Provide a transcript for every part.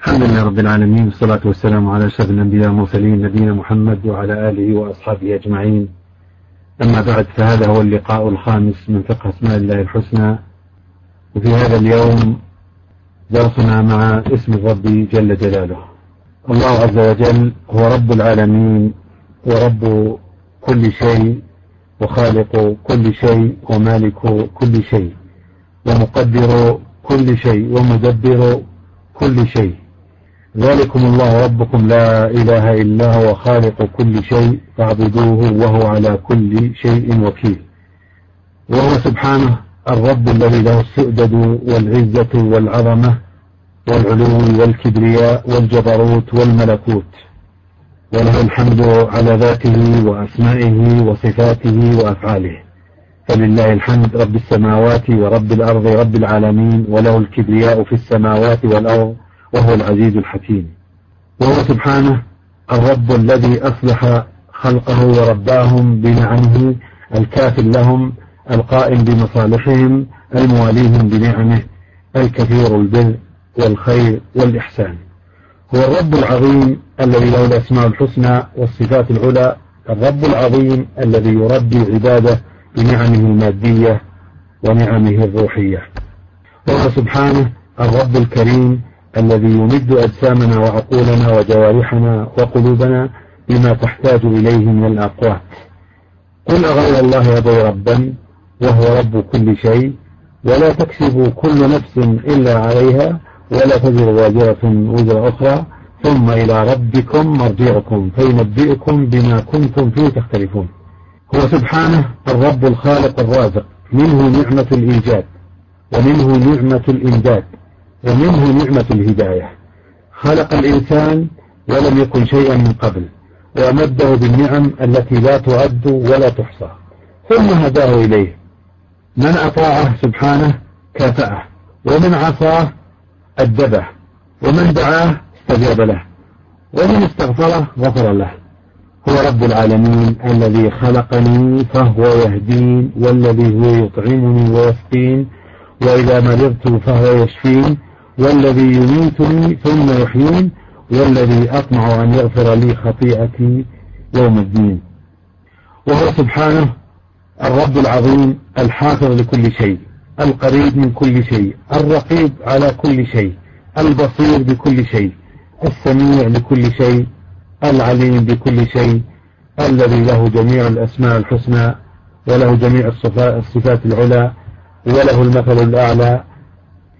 الحمد لله رب العالمين والصلاة والسلام على أشرف الأنبياء والمرسلين نبينا محمد وعلى آله وأصحابه أجمعين. أما بعد فهذا هو اللقاء الخامس من فقه أسماء الله الحسنى. وفي هذا اليوم درسنا مع اسم الرب جل جلاله. الله عز وجل هو رب العالمين ورب كل شيء وخالق كل شيء ومالك كل شيء ومقدر كل شيء ومدبر كل شيء. ذلكم الله ربكم لا إله إلا هو خالق كل شيء فاعبدوه وهو على كل شيء وكيل. وهو سبحانه الرب الذي له السؤدد والعزة والعظمة والعلو والكبرياء والجبروت والملكوت. وله الحمد على ذاته وأسمائه وصفاته وأفعاله. فلله الحمد رب السماوات ورب الأرض رب العالمين وله الكبرياء في السماوات والأرض وهو العزيز الحكيم. وهو سبحانه الرب الذي أصلح خلقه ورباهم بنعمه الكافل لهم القائم بمصالحهم المواليهم بنعمه الكثير البر والخير والإحسان. هو الرب العظيم الذي له الأسماء الحسنى والصفات العلى الرب العظيم الذي يربي عباده بنعمه المادية ونعمه الروحية. وهو سبحانه الرب الكريم الذي يمد أجسامنا وعقولنا وجوارحنا وقلوبنا بما تحتاج إليه من الأقوات قل أغير الله يبغي ربا وهو رب كل شيء ولا تكسب كل نفس إلا عليها ولا تزر وازرة وزر أخرى. ثم إلى ربكم مرجعكم فينبئكم بما كنتم فيه تختلفون. هو سبحانه الرب الخالق الرازق منه نعمة الإيجاد ومنه نعمة الإمداد. ومنه نعمة الهداية. خلق الإنسان ولم يكن شيئا من قبل وأمده بالنعم التي لا تعد ولا تحصى. ثم هداه إليه. من أطاعه سبحانه كافأه ومن عصاه أدبه ومن دعاه استجاب له ومن استغفره غفر له. هو رب العالمين الذي خلقني فهو يهدين والذي هو يطعمني ويسقين وإذا مرضت فهو يشفين. والذي يميتني ثم يحيين والذي أطمع أن يغفر لي خطيئتي يوم الدين. وهو سبحانه الرب العظيم الحافظ لكل شيء القريب من كل شيء الرقيب على كل شيء البصير بكل شيء السميع لكل شيء العليم بكل شيء الذي له جميع الأسماء الحسنى وله جميع الصفات العلى وله المثل الأعلى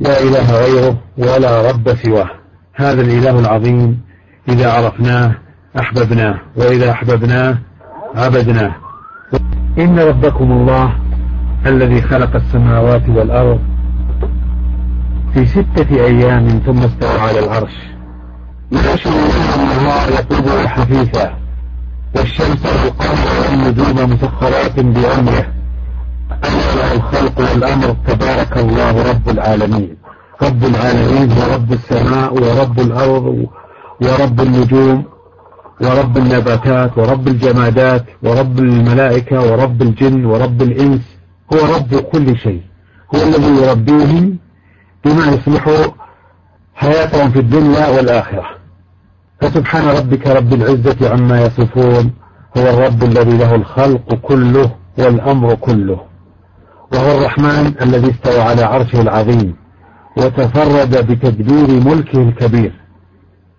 لا إله غيره ولا رب سواه. هذا الإله العظيم إذا عرفناه أحببناه وإذا أحببناه عبدناه. إن ربكم الله الذي خلق السماوات والأرض في ستة أيام ثم استوى على العرش. يخشى الله يطلبه حثيثا والشمس والقمر والنجوم مسخرات بأمره. الخلق والأمر تبارك الله رب العالمين. رب العالمين هو رب السماء ورب الأرض ورب النجوم ورب النباتات ورب الجمادات ورب الملائكة ورب الجن ورب الإنس. هو رب كل شيء. هو الذي يربيهم بما يصلح حياتهم في الدنيا والآخرة. فسبحان ربك رب العزة عما يصفون. هو الرب الذي له الخلق كله والأمر كله. وهو الرحمن الذي استوى على عرشه العظيم وتفرد بتدبير ملكه الكبير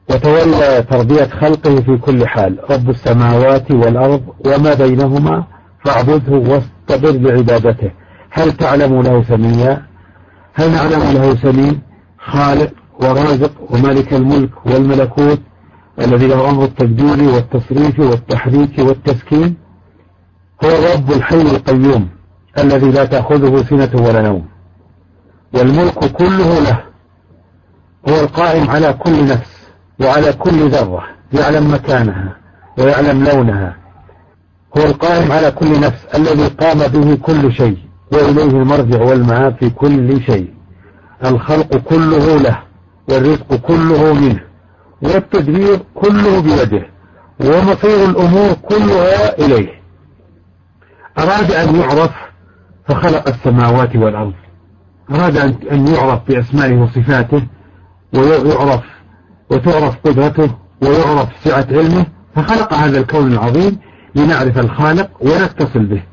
وتولى تربية خلقه في كل حال. رب السماوات والأرض وما بينهما فاعبده واصطبر بعبادته. هل تعلم له سميا؟ هل نعلم له سمين خالق ورازق ومالك الملك والملكوت الذي له أمر التدبير والتصريف والتحريك والتسكين. هو الرب الحي القيوم. الذي لا تأخذه سنة ولا نوم. والملك كله له. هو القائم على كل نفس وعلى كل ذرة يعلم مكانها ويعلم لونها. هو القائم على كل نفس الذي قام به كل شيء وإليه المرجع والمعاد في كل شيء. الخلق كله له والرزق كله منه والتدبير كله بيده ومصير الأمور كلها إليه. أراد أن يعرف فخلق السماوات والأرض. أراد أن يعرف بأسمائه وصفاته ويعرف وتعرف قدرته ويعرف سعة علمه فخلق هذا الكون العظيم لنعرف الخالق ونتصل به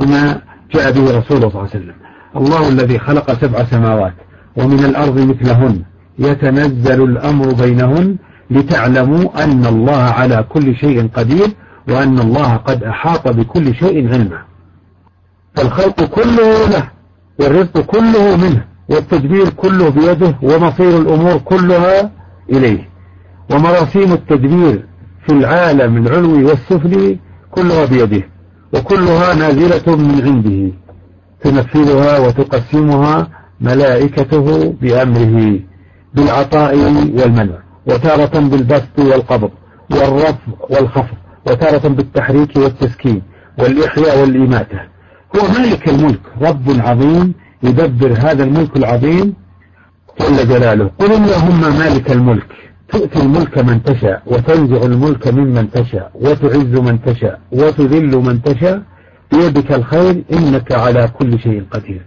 وما جاء به رسول الله صلى الله عليه وسلم. الله الذي خلق سبع سماوات ومن الأرض مثلهن يتنزل الأمر بينهن لتعلموا أن الله على كل شيء قدير وأن الله قد أحاط بكل شيء علما. فالخلق كله له والرزق كله منه والتدبير كله بيده ومصير الأمور كلها إليه. ومراسيم التدبير في العالم العلوي والسفلي كلها بيده وكلها نازلة من عنده. تنفذها وتقسمها ملائكته بأمره بالعطاء والمنع وتارة بالبسط والقبض والرفع والخفض وتارة بالتحريك والتسكين والإحياء والإماتة. هو مالك الملك رب عظيم يدبر هذا الملك العظيم جل جلاله. قل اللهم مالك الملك تؤتي الملك من تشاء وتنزع الملك ممن تشاء وتعز من تشاء وتذل من تشاء. بيدك الخير إنك على كل شيء قدير.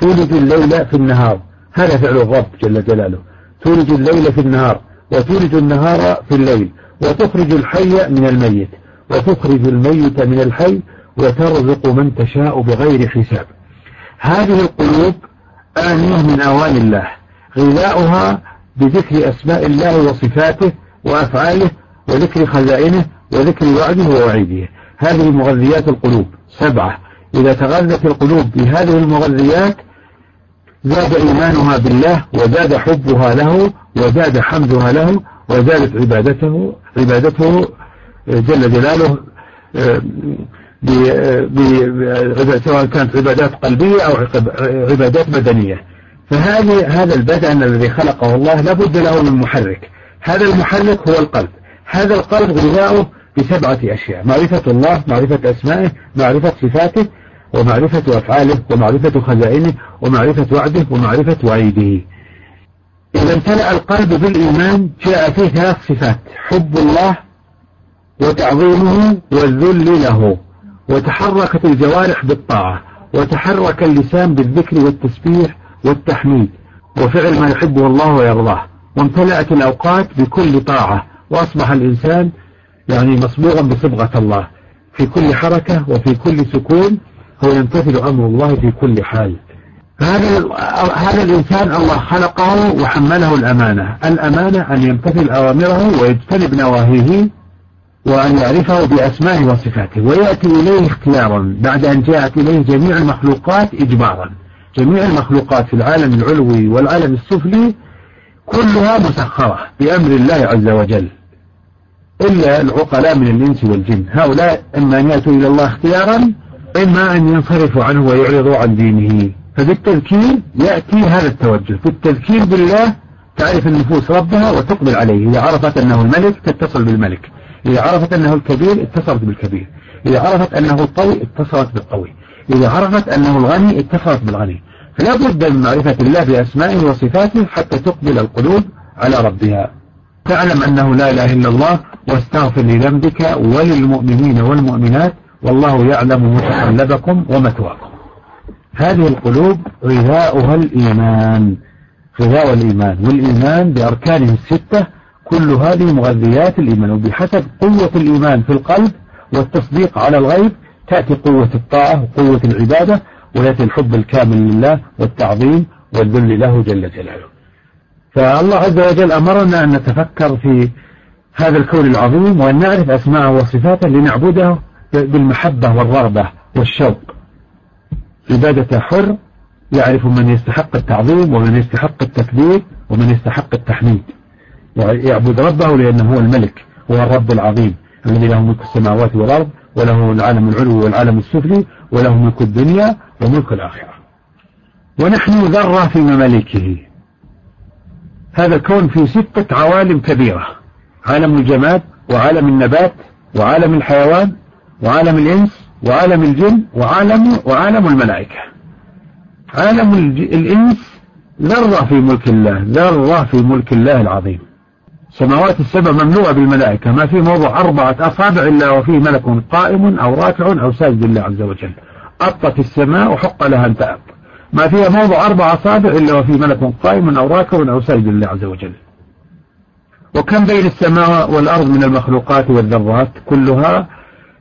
تولد الليل في النهار هذا فعل الرب جل جلاله. تولد الليل في النهار وتولد النهار في الليل وتخرج الحي من الميت وتخرج الميت من الحي وترزق من تشاء بغير حساب. هذه القلوب آنية من أوان الله غذاؤها بذكر أسماء الله وصفاته وأفعاله وذكر خزائنه وذكر وعده ووعيده. هذه مغذيات القلوب. سبعة. إذا تغذت القلوب بهذه المغذيات زاد إيمانها بالله وزاد حبها له وزاد حمدها له وزادت عبادته عبادته جل جلاله سواء كانت عبادات قلبية أو عبادات بدنية. فهذه هذا البدن الذي خلقه الله لابد له من محرك. هذا المحرك هو القلب. هذا القلب غذاؤه بسبعة أشياء معرفة الله معرفة أسمائه معرفة صفاته ومعرفة أفعاله ومعرفة خزائنه ومعرفة وعده ومعرفة وعيده. إذا امتلأ القلب بالإيمان جاء فيه ثلاث صفات حب الله وتعظيمه والذل له. وتحركت الجوارح بالطاعة وتحرك اللسان بالذكر والتسبيح والتحميد. وفعل ما يحبه الله ويرضاه. وامتلأت الأوقات بكل طاعة. وأصبح الإنسان يعني مصبوغا بصبغة الله. في كل حركة وفي كل سكون هو يمتثل أمر الله في كل حال. هذا هذا الإنسان الله خلقه وحمله الأمانة. الأمانة أن يمتثل أوامره ويجتنب نواهيه وأن يعرفه بأسمائه وصفاته ويأتي إليه اختيارا بعد أن جاءت إليه جميع المخلوقات إجبارا. جميع المخلوقات في العالم العلوي والعالم السفلي كلها مسخرة بأمر الله عز وجل. إلا العقلاء من الإنس والجن. هؤلاء إما أن يأتوا إلى الله اختيارا إما أن ينصرفوا عنه ويعرضوا عن دينه. فبالتذكير يأتي هذا التوجه. بالتذكير بالله تعرف النفوس ربها وتقبل عليه. إذا عرفت أنه الملك تتصل بالملك. إذا عرفت أنه الكبير اتصلت بالكبير. إذا عرفت أنه القوي اتصلت بالقوي. إذا عرفت أنه الغني اتصلت بالغني. فلا بد من معرفة الله بأسمائه وصفاته حتى تقبل القلوب على ربها. تعلم أنه لا إله إلا الله واستغفر لذنبك وللمؤمنين والمؤمنات والله يعلم متقلبكم ومثواكم. هذه القلوب غذاؤها الإيمان. غذاء الإيمان. والإيمان بأركانه الستة كل هذه مغذيات الإيمان وبحسب قوة الإيمان في القلب والتصديق على الغيب تأتي قوة الطاعة وقوة العبادة ويأتي الحب الكامل لله والتعظيم والذل له جل جلاله. فالله عز وجل أمرنا أن نتفكر في هذا الكون العظيم وأن نعرف أسماءه وصفاته لنعبده بالمحبة والرغبة والشوق. عبادة حر يعرف من يستحق التعظيم ومن يستحق التكبير ومن يستحق التحميد. يعبد ربه لأنه هو الملك هو الرب العظيم الذي له ملك السماوات والأرض وله العالم العلوي والعالم السفلي وله ملك الدنيا وملك الآخرة. ونحن ذرة في ممالكه هذا الكون في ستة عوالم كبيرة عالم الجماد وعالم النبات وعالم الحيوان وعالم الإنس وعالم الجن وعالم وعالم الملائكة. عالم الإنس ذرة في ملك الله ذرة في ملك الله العظيم. السماوات السبع مملوءة بالملائكة ما في موضع أربعة أصابع إلا وفيه ملك قائم أو راكع أو ساجد لله عز وجل. أطت السماء وحق لها أن تأب. ما فيها موضع أربع أصابع إلا وفيه ملك قائم أو راكع أو ساجد لله عز وجل. وكم بين السماء والأرض من المخلوقات والذرات؟ كلها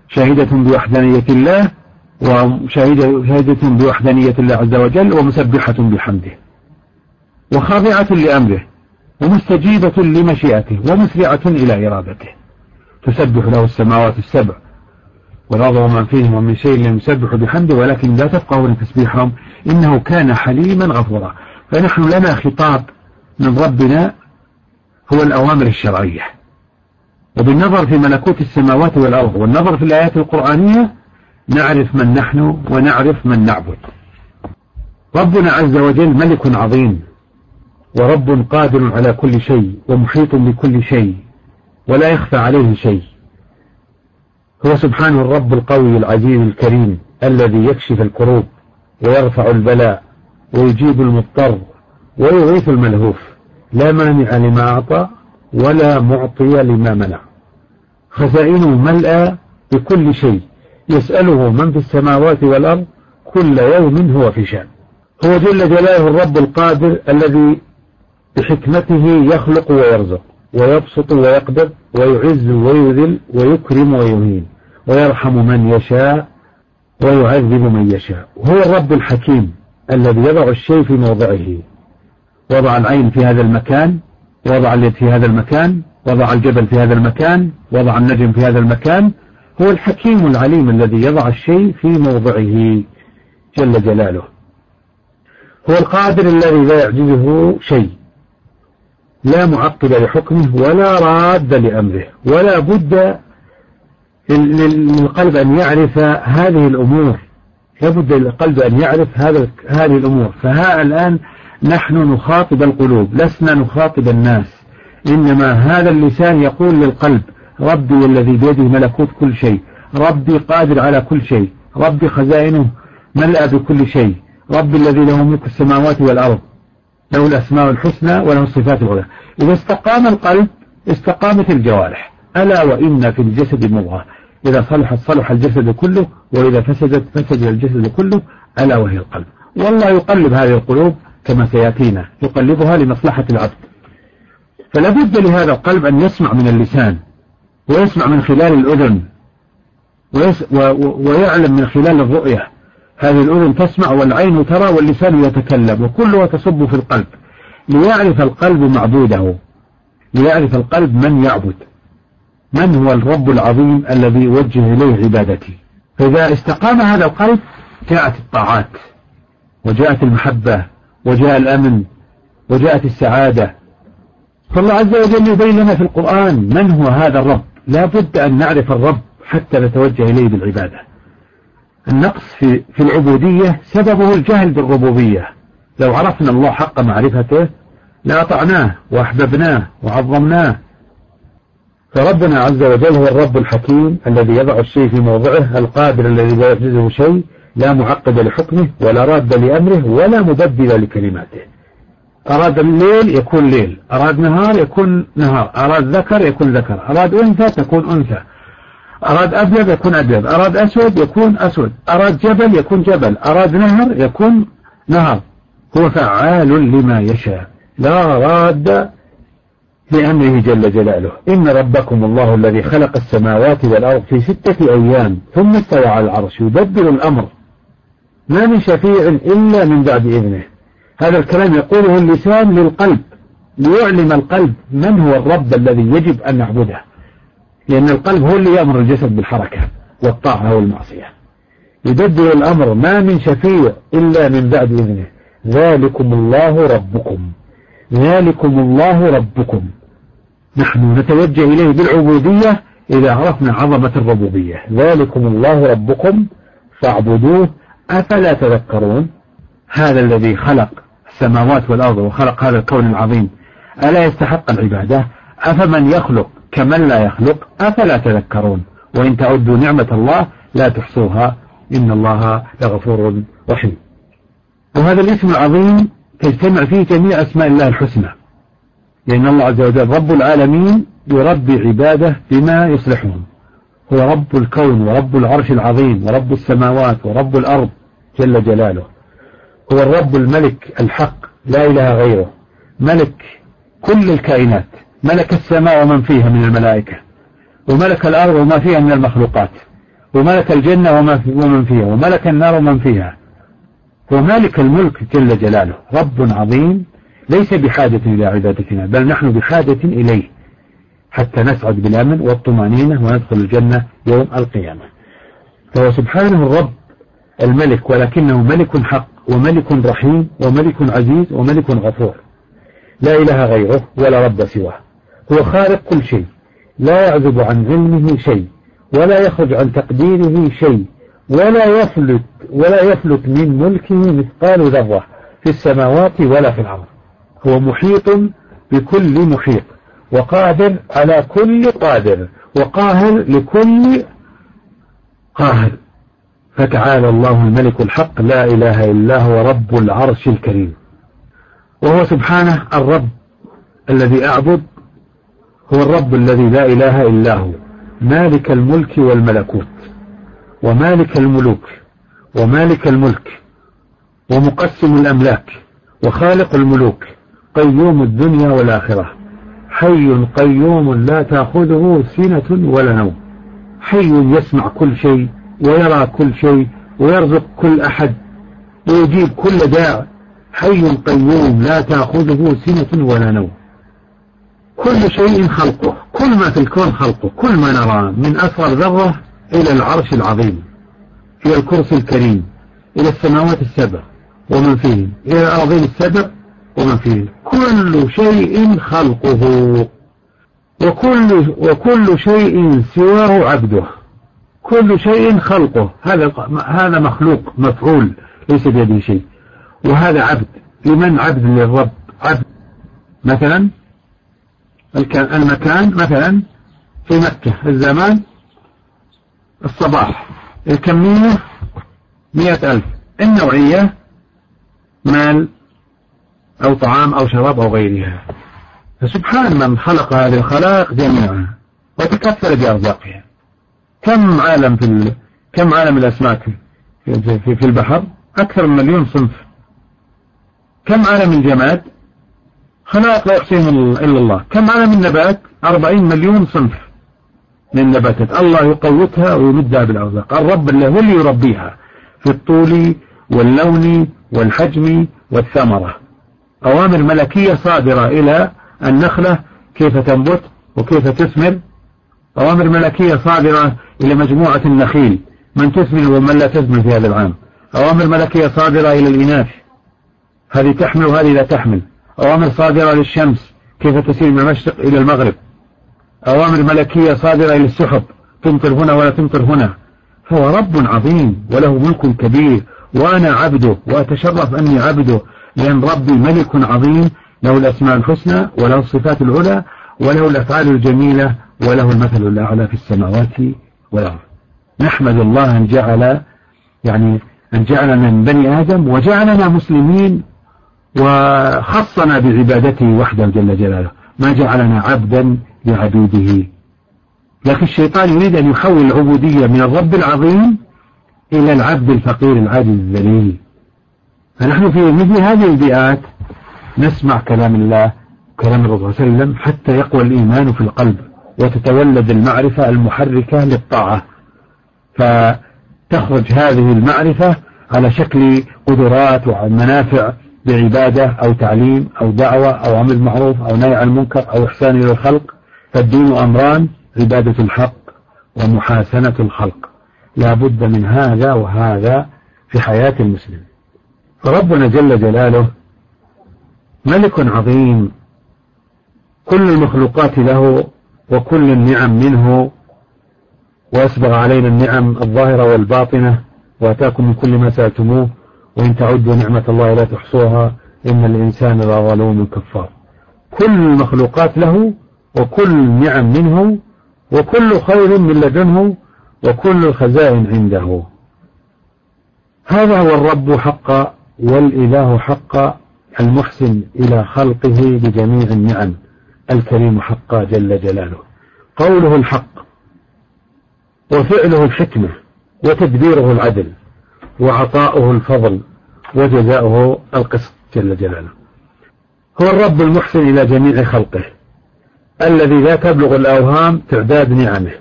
شاهدة بوحدانية الله وشاهدة بوحدانية الله عز وجل ومسبحة بحمده. وخاضعة لأمره. ومستجيبة لمشيئته ومسرعة إلى إرادته. تسبح له السماوات السبع والأرض ومن فيهم ومن شيء لم يسبح بحمده ولكن لا تفقهون تسبيحهم إنه كان حليما غفورا. فنحن لنا خطاب من ربنا هو الأوامر الشرعية. وبالنظر في ملكوت السماوات والأرض والنظر في الآيات القرآنية نعرف من نحن ونعرف من نعبد. ربنا عز وجل ملك عظيم. ورب قادر على كل شيء ومحيط بكل شيء ولا يخفى عليه شيء. هو سبحانه الرب القوي العزيز الكريم الذي يكشف الكروب ويرفع البلاء ويجيب المضطر ويغيث الملهوف. لا مانع لما أعطى ولا معطي لما منع. خزائنه ملأى بكل شيء. يسأله من في السماوات والأرض كل يوم هو في شأن. هو جل جلاله الرب القادر الذي بحكمته يخلق ويرزق ويبسط ويقدر ويعز ويذل ويكرم ويهين ويرحم من يشاء ويعذب من يشاء. هو الرب الحكيم الذي يضع الشيء في موضعه. وضع العين في هذا المكان وضع اليد في هذا المكان وضع الجبل في هذا المكان وضع النجم في هذا المكان. هو الحكيم العليم الذي يضع الشيء في موضعه جل جلاله. هو القادر الذي لا يعجزه شيء. لا معقب لحكمه ولا راد لأمره. ولا بد للقلب أن يعرف هذه الأمور. لابد للقلب أن يعرف هذا هذه الأمور. فها الآن نحن نخاطب القلوب لسنا نخاطب الناس. إنما هذا اللسان يقول للقلب ربي الذي بيده ملكوت كل شيء. ربي قادر على كل شيء. ربي خزائنه ملأ بكل شيء. ربي الذي له ملك السماوات والأرض. له الأسماء الحسنى وله الصفات العلى إذا استقام القلب استقامت الجوارح. ألا وإن في الجسد مضغة. إذا صلحت صلح الجسد كله وإذا فسدت فسد الجسد كله ألا وهي القلب. والله يقلب هذه القلوب كما سيأتينا. يقلبها لمصلحة العبد. فلا بد لهذا القلب أن يسمع من اللسان ويسمع من خلال الأذن ويعلم من خلال الرؤية. هذه الأذن تسمع والعين ترى واللسان يتكلم وكلها تصب في القلب. ليعرف القلب معبوده. ليعرف القلب من يعبد. من هو الرب العظيم الذي يوجه إليه عبادتي؟ فإذا استقام هذا القلب جاءت الطاعات وجاءت المحبة وجاء الأمن وجاءت السعادة. فالله عز وجل يبين لنا في القرآن من هو هذا الرب. لا بد أن نعرف الرب حتى نتوجه إليه بالعبادة. النقص في, في العبودية سببه الجهل بالربوبية. لو عرفنا الله حق معرفته لأطعناه وأحببناه وعظمناه. فربنا عز وجل هو الرب الحكيم الذي يضع الشيء في موضعه القادر الذي لا يعجزه شيء لا معقب لحكمه ولا راد لأمره ولا مبدل لكلماته. أراد الليل يكون ليل أراد نهار يكون نهار أراد ذكر يكون ذكر أراد أنثى تكون أنثى. أراد أبيض يكون أبيض أراد أسود يكون أسود أراد جبل يكون جبل أراد نهر يكون نهر. هو فعال لما يشاء لا راد لأمره جل جلاله. إن ربكم الله الذي خلق السماوات والأرض في ستة أيام ثم استوى على العرش يدبر الأمر. ما من شفيع إلا من بعد إذنه. هذا الكلام يقوله اللسان للقلب ليعلم القلب من هو الرب الذي يجب أن نعبده. لأن القلب هو اللي يأمر الجسد بالحركة والطاعة والمعصية. يدبر الأمر ما من شفيع إلا من بعد إذنه. ذلكم الله ربكم. ذلكم الله ربكم. نحن نتوجه إليه بالعبودية إذا عرفنا عظمة الربوبية. ذلكم الله ربكم. فاعبدوه. أفلا تذكرون؟ هذا الذي خلق السماوات والأرض وخلق هذا الكون العظيم. ألا يستحق العبادة؟ أفمن يخلق؟ كمن لا يخلق أفلا تذكرون؟ وإن تعدوا نعمة الله لا تحصوها. إن الله لغفور رحيم. وهذا الاسم العظيم تجتمع فيه جميع أسماء الله الحسنى. لأن الله عز وجل رب العالمين يربي عباده بما يصلحهم. هو رب الكون ورب العرش العظيم ورب السماوات ورب الأرض جل جلاله. هو الرب الملك الحق لا إله غيره. ملك كل الكائنات. ملك السماء ومن فيها من الملائكة وملك الأرض وما فيها من المخلوقات وملك الجنة ومن فيها وملك النار ومن فيها. ومالك الملك جل جلاله. رب عظيم ليس بحاجة إلى عبادتنا بل نحن بحاجة إليه حتى نسعد بالأمن والطمأنينة وندخل الجنة يوم القيامة. فهو سبحانه الرب الملك ولكنه ملك حق وملك رحيم وملك عزيز وملك غفور. لا إله غيره ولا رب سواه. هو خالق كل شيء لا يعزب عن علمه شيء ولا يخرج عن تقديره شيء ولا يفلت ولا يفلت من ملكه مثقال ذرة في السماوات ولا في الأرض. هو محيط بكل محيط وقادر على كل قادر وقاهر لكل قاهر. فتعالى الله الملك الحق لا إله إلا هو رب العرش الكريم. وهو سبحانه الرب الذي أعبد هو الرب الذي لا إله إلا هو مالك الملك والملكوت ومالك الملوك ومالك الملك ومقسم الأملاك وخالق الملوك قيوم الدنيا والآخرة. حي قيوم لا تأخذه سنة ولا نوم. حي يسمع كل شيء ويرى كل شيء ويرزق كل أحد ويجيب كل داع حي قيوم لا تأخذه سنة ولا نوم. كل شيء خلقه. كل ما في الكون خلقه. كل ما نرى من أصغر ذرة إلى العرش العظيم إلى الكرسي الكريم إلى السماوات السبع ومن فيه إلى الأرضين السبع ومن فيه. كل شيء خلقه. وكل, وكل شيء سواه عبده. كل شيء خلقه. هذا هذا مخلوق مفعول ليس بيده شيء. وهذا عبد. لمن عبد؟ للرب. عبد. مثلا المكان مثلا في مكة الزمان الصباح الكمية مئة ألف النوعية مال أو طعام أو شراب أو غيرها. فسبحان من خلق هذه الخلائق جميعا وتكثر بأرزاقها. كم عالم في ال... كم عالم الأسماك في, البحر؟ أكثر من مليون صنف. كم عالم الجماد؟ خلائق لا يحصيهم إلا الله. كم عالم النبات أربعين مليون صنف من النباتات الله يقوتها ويمدها بالأرزاق. الرب اللي هو اللي يربيها في الطول واللون والحجم والثمرة. أوامر ملكية صادرة إلى النخلة كيف تنبت وكيف تثمر. أوامر ملكية صادرة إلى مجموعة النخيل. من تثمر ومن لا تثمر في هذا العام. أوامر ملكية صادرة إلى الإناث. هذه تحمل وهذه لا تحمل. أوامر صادرة للشمس كيف تسير من المشرق إلى المغرب؟ أوامر ملكية صادرة إلى السحب تمطر هنا ولا تمطر هنا. فهو رب عظيم وله ملك كبير وأنا عبده وأتشرف أني عبده لأن ربي ملك عظيم له الأسماء الحسنى وله الصفات العلى وله الأفعال الجميلة وله المثل الأعلى في السماوات والأرض. نحمد الله أن جعل يعني أن جعلنا من بني آدم وجعلنا مسلمين. وخصنا بعبادته وحده جل جلاله. ما جعلنا عبدا لعبيده. لكن الشيطان يريد أن يحول العبودية من الرب العظيم إلى العبد الفقير العاجز الذليل. فنحن في مثل هذه البيئات نسمع كلام الله كلام الرسول صلى الله عليه وسلم حتى يقوى الإيمان في القلب وتتولد المعرفة المحركة للطاعة. فتخرج هذه المعرفة على شكل قدرات ومنافع بعبادة أو تعليم أو دعوة أو عمل معروف أو نهي عن المنكر أو إحسان إلى الخلق فالدين أمران عبادة الحق ومحاسنة الخلق. لا بد من هذا وهذا في حياة المسلم. فربنا جل جلاله ملك عظيم كل المخلوقات له وكل النعم منه وأسبغ علينا النعم الظاهرة والباطنة وأتاكم من كل ما سألتموه. وإن تعدوا نعمة الله لا تحصوها إن الإنسان لظلوم كفار كل المخلوقات له وكل النعم منه وكل خير من لدنه وكل الخزائن عنده. هذا هو الرب حقا والإله حقا المحسن إلى خلقه بجميع النعم الكريم حقا جل جلاله. قوله الحق وفعله الحكمة وتدبيره العدل وعطاؤه الفضل وجزاؤه القسط جل جلاله. هو الرب المحسن إلى جميع خلقه الذي لا تبلغ الأوهام تعداد نعمه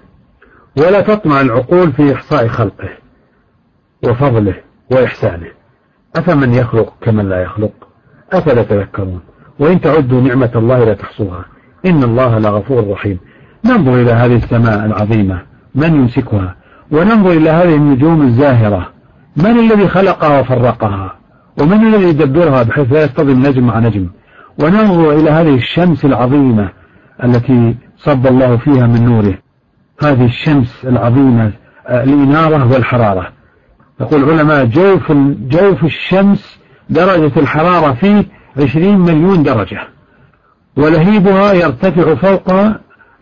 ولا تطمع العقول في إحصاء خلقه وفضله وإحسانه. أفمن يخلق كمن لا يخلق؟ أفلا تذكرون؟ وإن تعدوا نعمة الله لا تحصوها. إن الله لغفور رحيم. ننظر إلى هذه السماء العظيمة من يمسكها؟ وننظر إلى هذه النجوم الزاهرة من الذي خلقها وفرقها؟ ومن الذي يدبرها بحيث لا يصطدم نجم مع نجم؟ وننظر إلى هذه الشمس العظيمة التي صب الله فيها من نوره. هذه الشمس العظيمة الإنارة والحرارة. يقول العلماء جوف جوف الشمس درجة الحرارة فيه عشرين مليون درجة. ولهيبها يرتفع فوق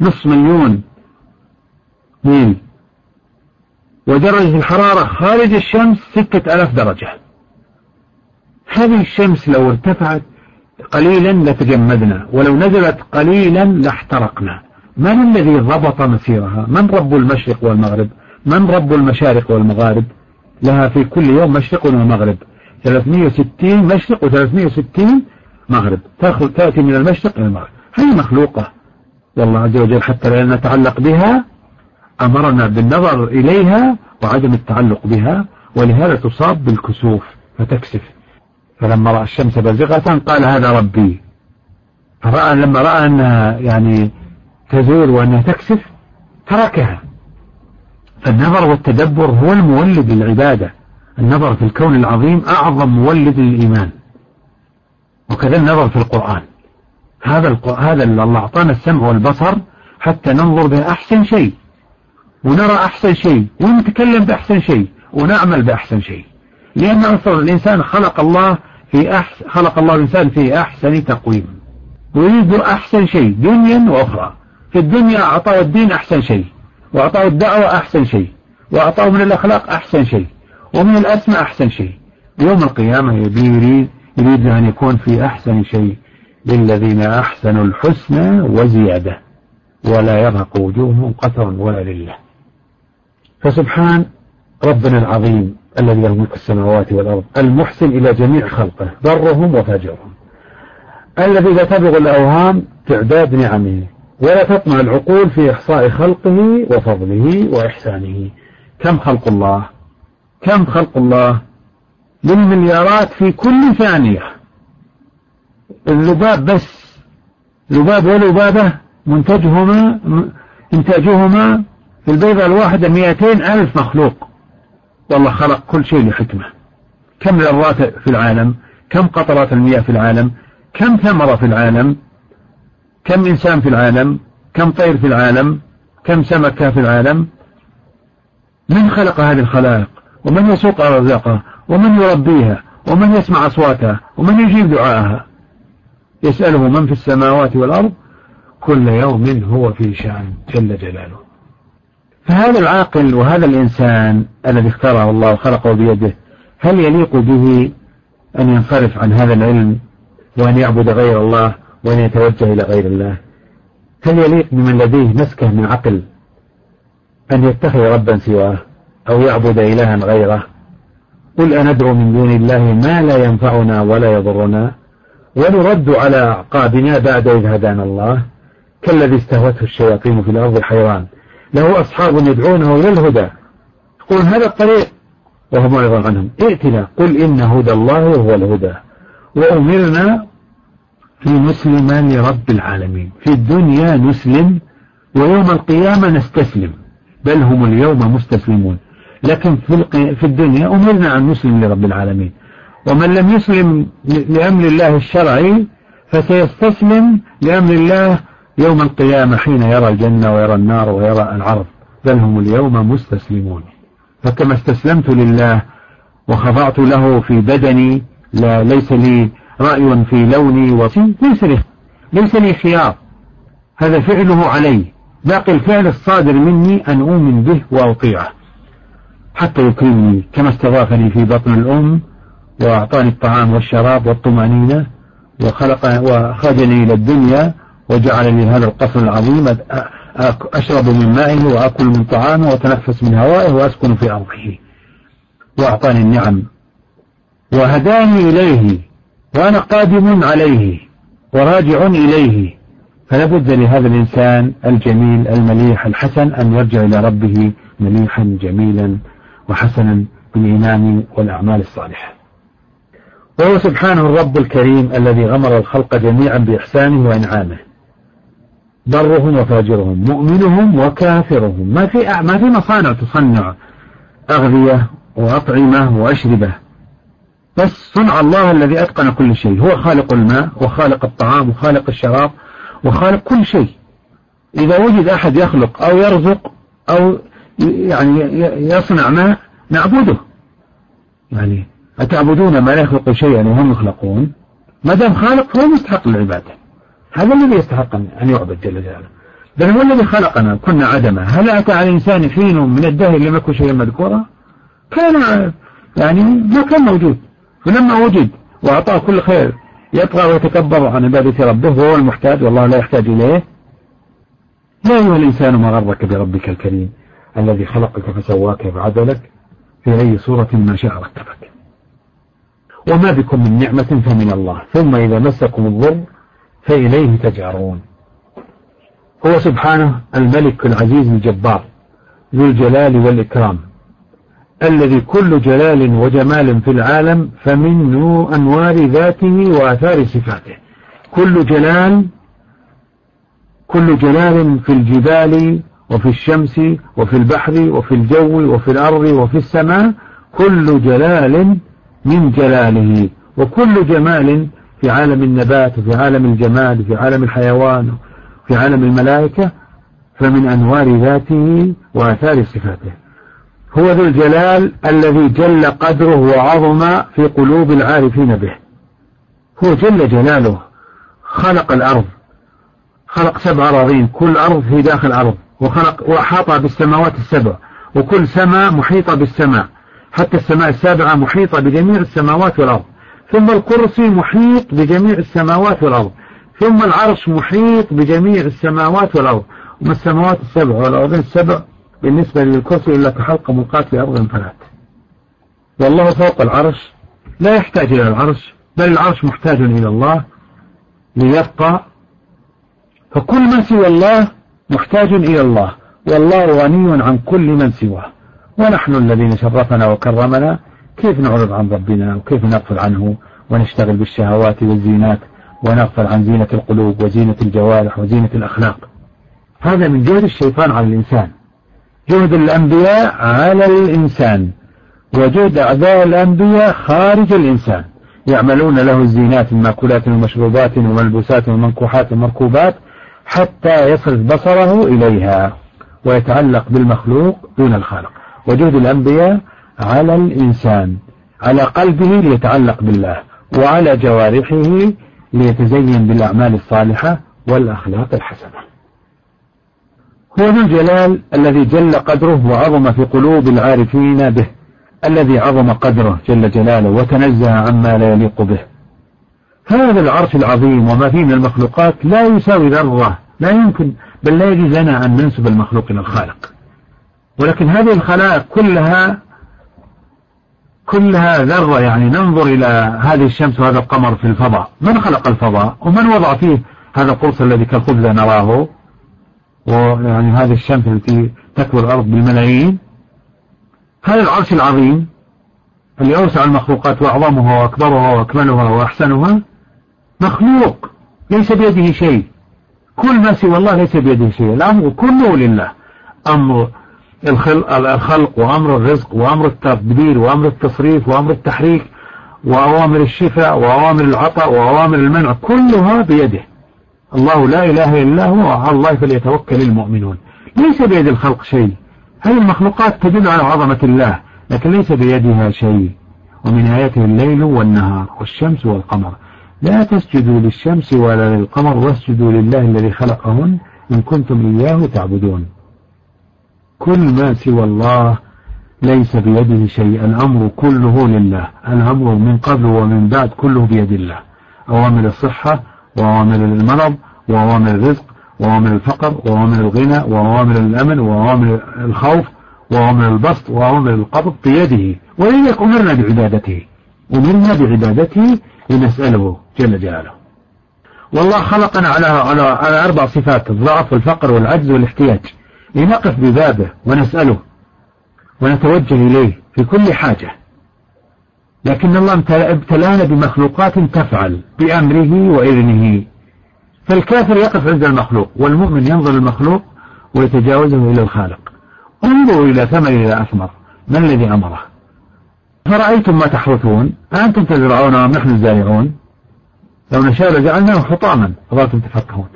نصف مليون. ميل. ودرجة الحرارة خارج الشمس ستة ألاف درجة. هذه الشمس لو ارتفعت قليلا لتجمدنا ولو نزلت قليلا لاحترقنا. من الذي ضبط مسيرها؟ من رب المشرق والمغرب؟ من رب المشارق والمغارب؟ لها في كل يوم مشرق ومغرب. 360 مشرق و360 مغرب. تأتي من المشرق إلى المغرب. هي مخلوقة. والله عز وجل حتى لا نتعلق بها أمرنا بالنظر إليها وعدم التعلق بها ولهذا تصاب بالكسوف فتكسف. فلما رأى الشمس بازغة قال هذا ربي. فرأى لما رأى أنها يعني تزول وأنها تكسف تركها. فالنظر والتدبر هو المولد للعبادة. النظر في الكون العظيم أعظم مولد للإيمان. وكذا النظر في القرآن. هذا هذا الله أعطانا السمع والبصر حتى ننظر بأحسن شيء. ونرى أحسن شيء ونتكلم بأحسن شيء ونعمل بأحسن شيء. لأن أصلا الإنسان خلق الله في أحسن خلق الله الإنسان في أحسن تقويم. ويريد أحسن شيء دنيا وأخرى. في الدنيا أعطاه الدين أحسن شيء وأعطاه الدعوة أحسن شيء وأعطاه من الأخلاق أحسن شيء ومن الأسماء أحسن شيء. يوم القيامة يريد يريد أن يكون في أحسن شيء للذين أحسنوا الحسنى وزيادة. ولا يرهق وجوههم قتر ولا لله فسبحان ربنا العظيم الذي له ملك السماوات والأرض المحسن إلى جميع خلقه برهم وفاجرهم. الذي لا تبلغ الأوهام تعداد نعمه ولا تطمع العقول في إحصاء خلقه وفضله وإحسانه. كم خلق الله؟ كم خلق الله؟ بالمليارات في كل ثانية. اللباب بس. لباب ولبابة منتجهما إنتاجهما في البيضة الواحدة مئتين ألف مخلوق. والله خلق كل شيء لحكمة. كم ذرات في العالم؟ كم قطرات المياه في العالم؟ كم ثمرة في العالم؟ كم إنسان في العالم؟ كم طير في العالم؟ كم سمكة في العالم؟ من خلق هذه الخلائق؟ ومن يسوق أرزاقها؟ ومن يربيها؟ ومن يسمع أصواتها؟ ومن يجيب دعاءها؟ يسأله من في السماوات والأرض؟ كل يوم هو في شأن جل جلاله. فهذا العاقل وهذا الإنسان الذي اختاره الله وخلقه بيده هل يليق به أن ينصرف عن هذا العلم وأن يعبد غير الله وأن يتوجه إلى غير الله؟ هل يليق بمن لديه مسكة من عقل أن يتخذ ربا سواه أو يعبد إلها غيره؟ قل أندعو من دون الله ما لا ينفعنا ولا يضرنا ونرد على أعقابنا بعد إذ هدانا الله كالذي استهوته الشياطين في الأرض حيران له أصحاب يدعونه إلى الهدى. يقول هذا الطريق. وهو معرض عنهم. ائتنا قل إن هدى الله هو الهدى. وأمرنا لنسلم لرب العالمين. في الدنيا نسلم ويوم القيامة نستسلم. بل هم اليوم مستسلمون. لكن في الدنيا أمرنا أن نسلم لرب العالمين. ومن لم يسلم لأمر الله الشرعي فسيستسلم لأمر الله يوم القيامة حين يرى الجنة ويرى النار ويرى العرض بل هم اليوم مستسلمون. فكما استسلمت لله وخضعت له في بدني لا ليس لي رأي في لوني وصي ليس لي ليس لي خيار. هذا فعله علي. باقي الفعل الصادر مني أن أؤمن به وأطيعه. حتى يكرمني كما استضافني في بطن الأم وأعطاني الطعام والشراب والطمأنينة وخلق وأخرجني إلى الدنيا وجعل لي هذا القصر العظيم أشرب من مائه وأكل من طعامه وأتنفس من هوائه وأسكن في أرضه. وأعطاني النعم. وهداني إليه. وأنا قادم عليه. وراجع إليه. فلا بد لهذا الإنسان الجميل المليح الحسن أن يرجع إلى ربه مليحا جميلا وحسنا بالإيمان والأعمال الصالحة. وهو سبحانه الرب الكريم الذي غمر الخلق جميعا بإحسانه وإنعامه. برهم وفاجرهم مؤمنهم وكافرهم. ما في ما في مصانع تصنع أغذية وأطعمة وأشربة. بس صنع الله الذي أتقن كل شيء. هو خالق الماء وخالق الطعام وخالق الشراب وخالق كل شيء. إذا وجد أحد يخلق أو يرزق أو يعني يصنع ما نعبده. يعني أتعبدون ما لا يخلق شيئا وهم يخلقون ما دام خالق فهو مستحق للعبادة. هذا الذي يستحق أن يعبد جل جلاله. بل هو الذي خلقنا كنا عدما هل أتى على الإنسان حين من الدهر لم يكن شيئا مذكورا؟ كان يعني ما كان موجود. فلما وجد وأعطاه كل خير يطغى ويتكبر عن عبادة ربه وهو المحتاج والله لا يحتاج إليه. يا أيها الإنسان ما غرك بربك الكريم الذي خلقك فسواك فعدلك؟ في أي صورة ما شاء ركبك. وما بكم من نعمة فمن الله ثم إذا مسكم الضر فإليه تجعرون هو سبحانه الملك العزيز الجبار ذو الجلال والإكرام الذي كل جلال وجمال في العالم فمن أنوار ذاته وآثار صفاته. كل جلال كل جلال في الجبال وفي الشمس وفي البحر وفي الجو وفي الأرض وفي السماء كل جلال من جلاله وكل جمال في عالم النبات وفي عالم الجمال وفي عالم الحيوان وفي عالم الملائكة فمن أنوار ذاته وآثار صفاته. هو ذو الجلال الذي جل قدره وعظم في قلوب العارفين به. هو جل جلاله. خلق الأرض. خلق سبع أراضين. كل أرض في داخل أرض وخلق وأحاط بالسماوات السبع. وكل سماء محيطة بالسماء. حتى السماء السابعة محيطة بجميع السماوات والأرض. ثم الكرسي محيط بجميع السماوات والأرض. ثم العرش محيط بجميع السماوات والأرض. وما السماوات السبع والأرضين السبع؟ بالنسبة للكرسي إلا كحلق ملقاة في أرض فلات. والله فوق العرش لا يحتاج إلى العرش بل العرش محتاج إلى الله ليبقى. فكل ما سوى الله محتاج إلى الله والله غني عن كل من سواه. ونحن الذين شرفنا وكرمنا كيف نعرض عن ربنا وكيف نغفل عنه ونشتغل بالشهوات والزينات ونغفل عن زينة القلوب وزينة الجوارح وزينة الأخلاق؟ هذا من جهد الشيطان على الإنسان. جهد الأنبياء على الإنسان. وجهد أعداء الأنبياء خارج الإنسان. يعملون له الزينات من مأكولات ومشروبات وملبوسات ومنكوحات ومركوبات حتى يصرف بصره إليها ويتعلق بالمخلوق دون الخالق. وجهد الأنبياء على الإنسان على قلبه ليتعلق بالله وعلى جوارحه ليتزين بالأعمال الصالحة والأخلاق الحسنة. هو ذو الجلال الذي جل قدره وعظم في قلوب العارفين به الذي عظم قدره جل جلاله وتنزه عما لا يليق به. هذا العرش العظيم وما فيه من المخلوقات لا يساوي ذرة لا يمكن بل لا يجوز لنا أن ننسب المخلوق إلى الخالق. ولكن هذه الخلائق كلها كلها ذرة يعني ننظر إلى هذه الشمس وهذا القمر في الفضاء. من خلق الفضاء؟ ومن وضع فيه هذا القرص الذي كالخبز نراه؟ ويعني هذه الشمس التي تكبر الأرض بالملايين. هذا العرش العظيم اللي أوسع المخلوقات وأعظمها وأكبرها وأكملها وأحسنها مخلوق ليس بيده شيء. كل ما سوى الله ليس بيده شيء. الأمر كله لله. أمر الخلق وأمر الرزق وأمر التدبير وأمر التصريف وأمر التحريك وأوامر الشفاء وأوامر العطاء وأوامر المنع كلها بيده. الله لا إله إلا هو وعلى الله فليتوكل المؤمنون. ليس بيد الخلق شيء. هذه المخلوقات تدل على عظمة الله لكن ليس بيدها شيء. ومن آياته الليل والنهار والشمس والقمر. لا تسجدوا للشمس ولا للقمر واسجدوا لله الذي خلقهن إن كنتم إياه تعبدون. كل ما سوى الله ليس بيده شيء الأمر كله لله. الأمر من قبل ومن بعد كله بيد الله. أوامر الصحة وأوامر المرض وأوامر الرزق وأوامر الفقر وأوامر الغنى وأوامر الأمن وأوامر الخوف وأوامر البسط وأوامر القبض بيده. ولذلك أمرنا بعبادته. أمرنا بعبادته لنسأله جل جلاله. والله خلقنا على على أربع صفات الضعف والفقر والعجز والاحتياج. لنقف ببابه ونسأله ونتوجه إليه في كل حاجة. لكن الله ابتلانا بمخلوقات تفعل بأمره وإذنه. فالكافر يقف عند المخلوق والمؤمن ينظر المخلوق ويتجاوزه إلى الخالق. انظروا إلى ثمر إلى أثمر. ما الذي أمره؟ فرأيتم ما تحرثون؟ أنتم تزرعون أم نحن الزارعون؟ لو نشاء لجعلناه حطاما. فظلتم تفكهون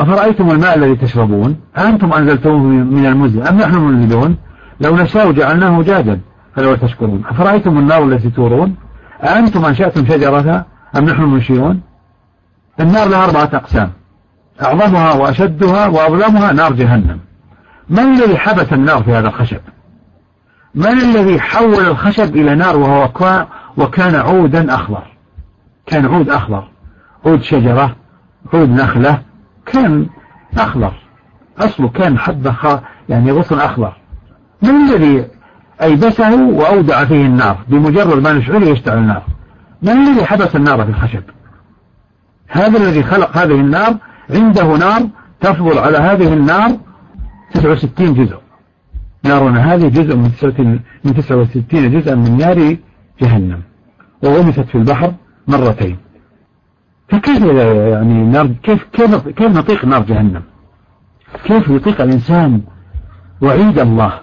أفرأيتم الماء الذي تشربون؟ أنتم أنزلتموه من المزن أم نحن المنزلون؟ لو نشاء جعلناه جاجا فلو تشكرون. أفرأيتم النار التي تورون؟ أنتم أنشأتم شجرتها؟ أم نحن المنشئون النار لها أربعة أقسام أعظمها وأشدها وأظلمها نار جهنم. من الذي حبس النار في هذا الخشب؟ من الذي حول الخشب إلى نار وهو وكان عودا أخضر؟ كان عود أخضر عود شجرة عود نخلة كان أخضر. أصله كان حبة يعني غصن أخضر. من الذي أيبسه وأودع فيه النار بمجرد ما نشعره يشتعل النار. من الذي حبس النار في الخشب؟ هذا الذي خلق هذه النار عنده نار تفضل على هذه النار 69 جزء. نارنا هذه جزء من 69 جزءا من نار جهنم. وغمست في البحر مرتين. فكيف يعني نار كيف كيف كيف نطيق نار جهنم؟ كيف يطيق الإنسان وعيد الله؟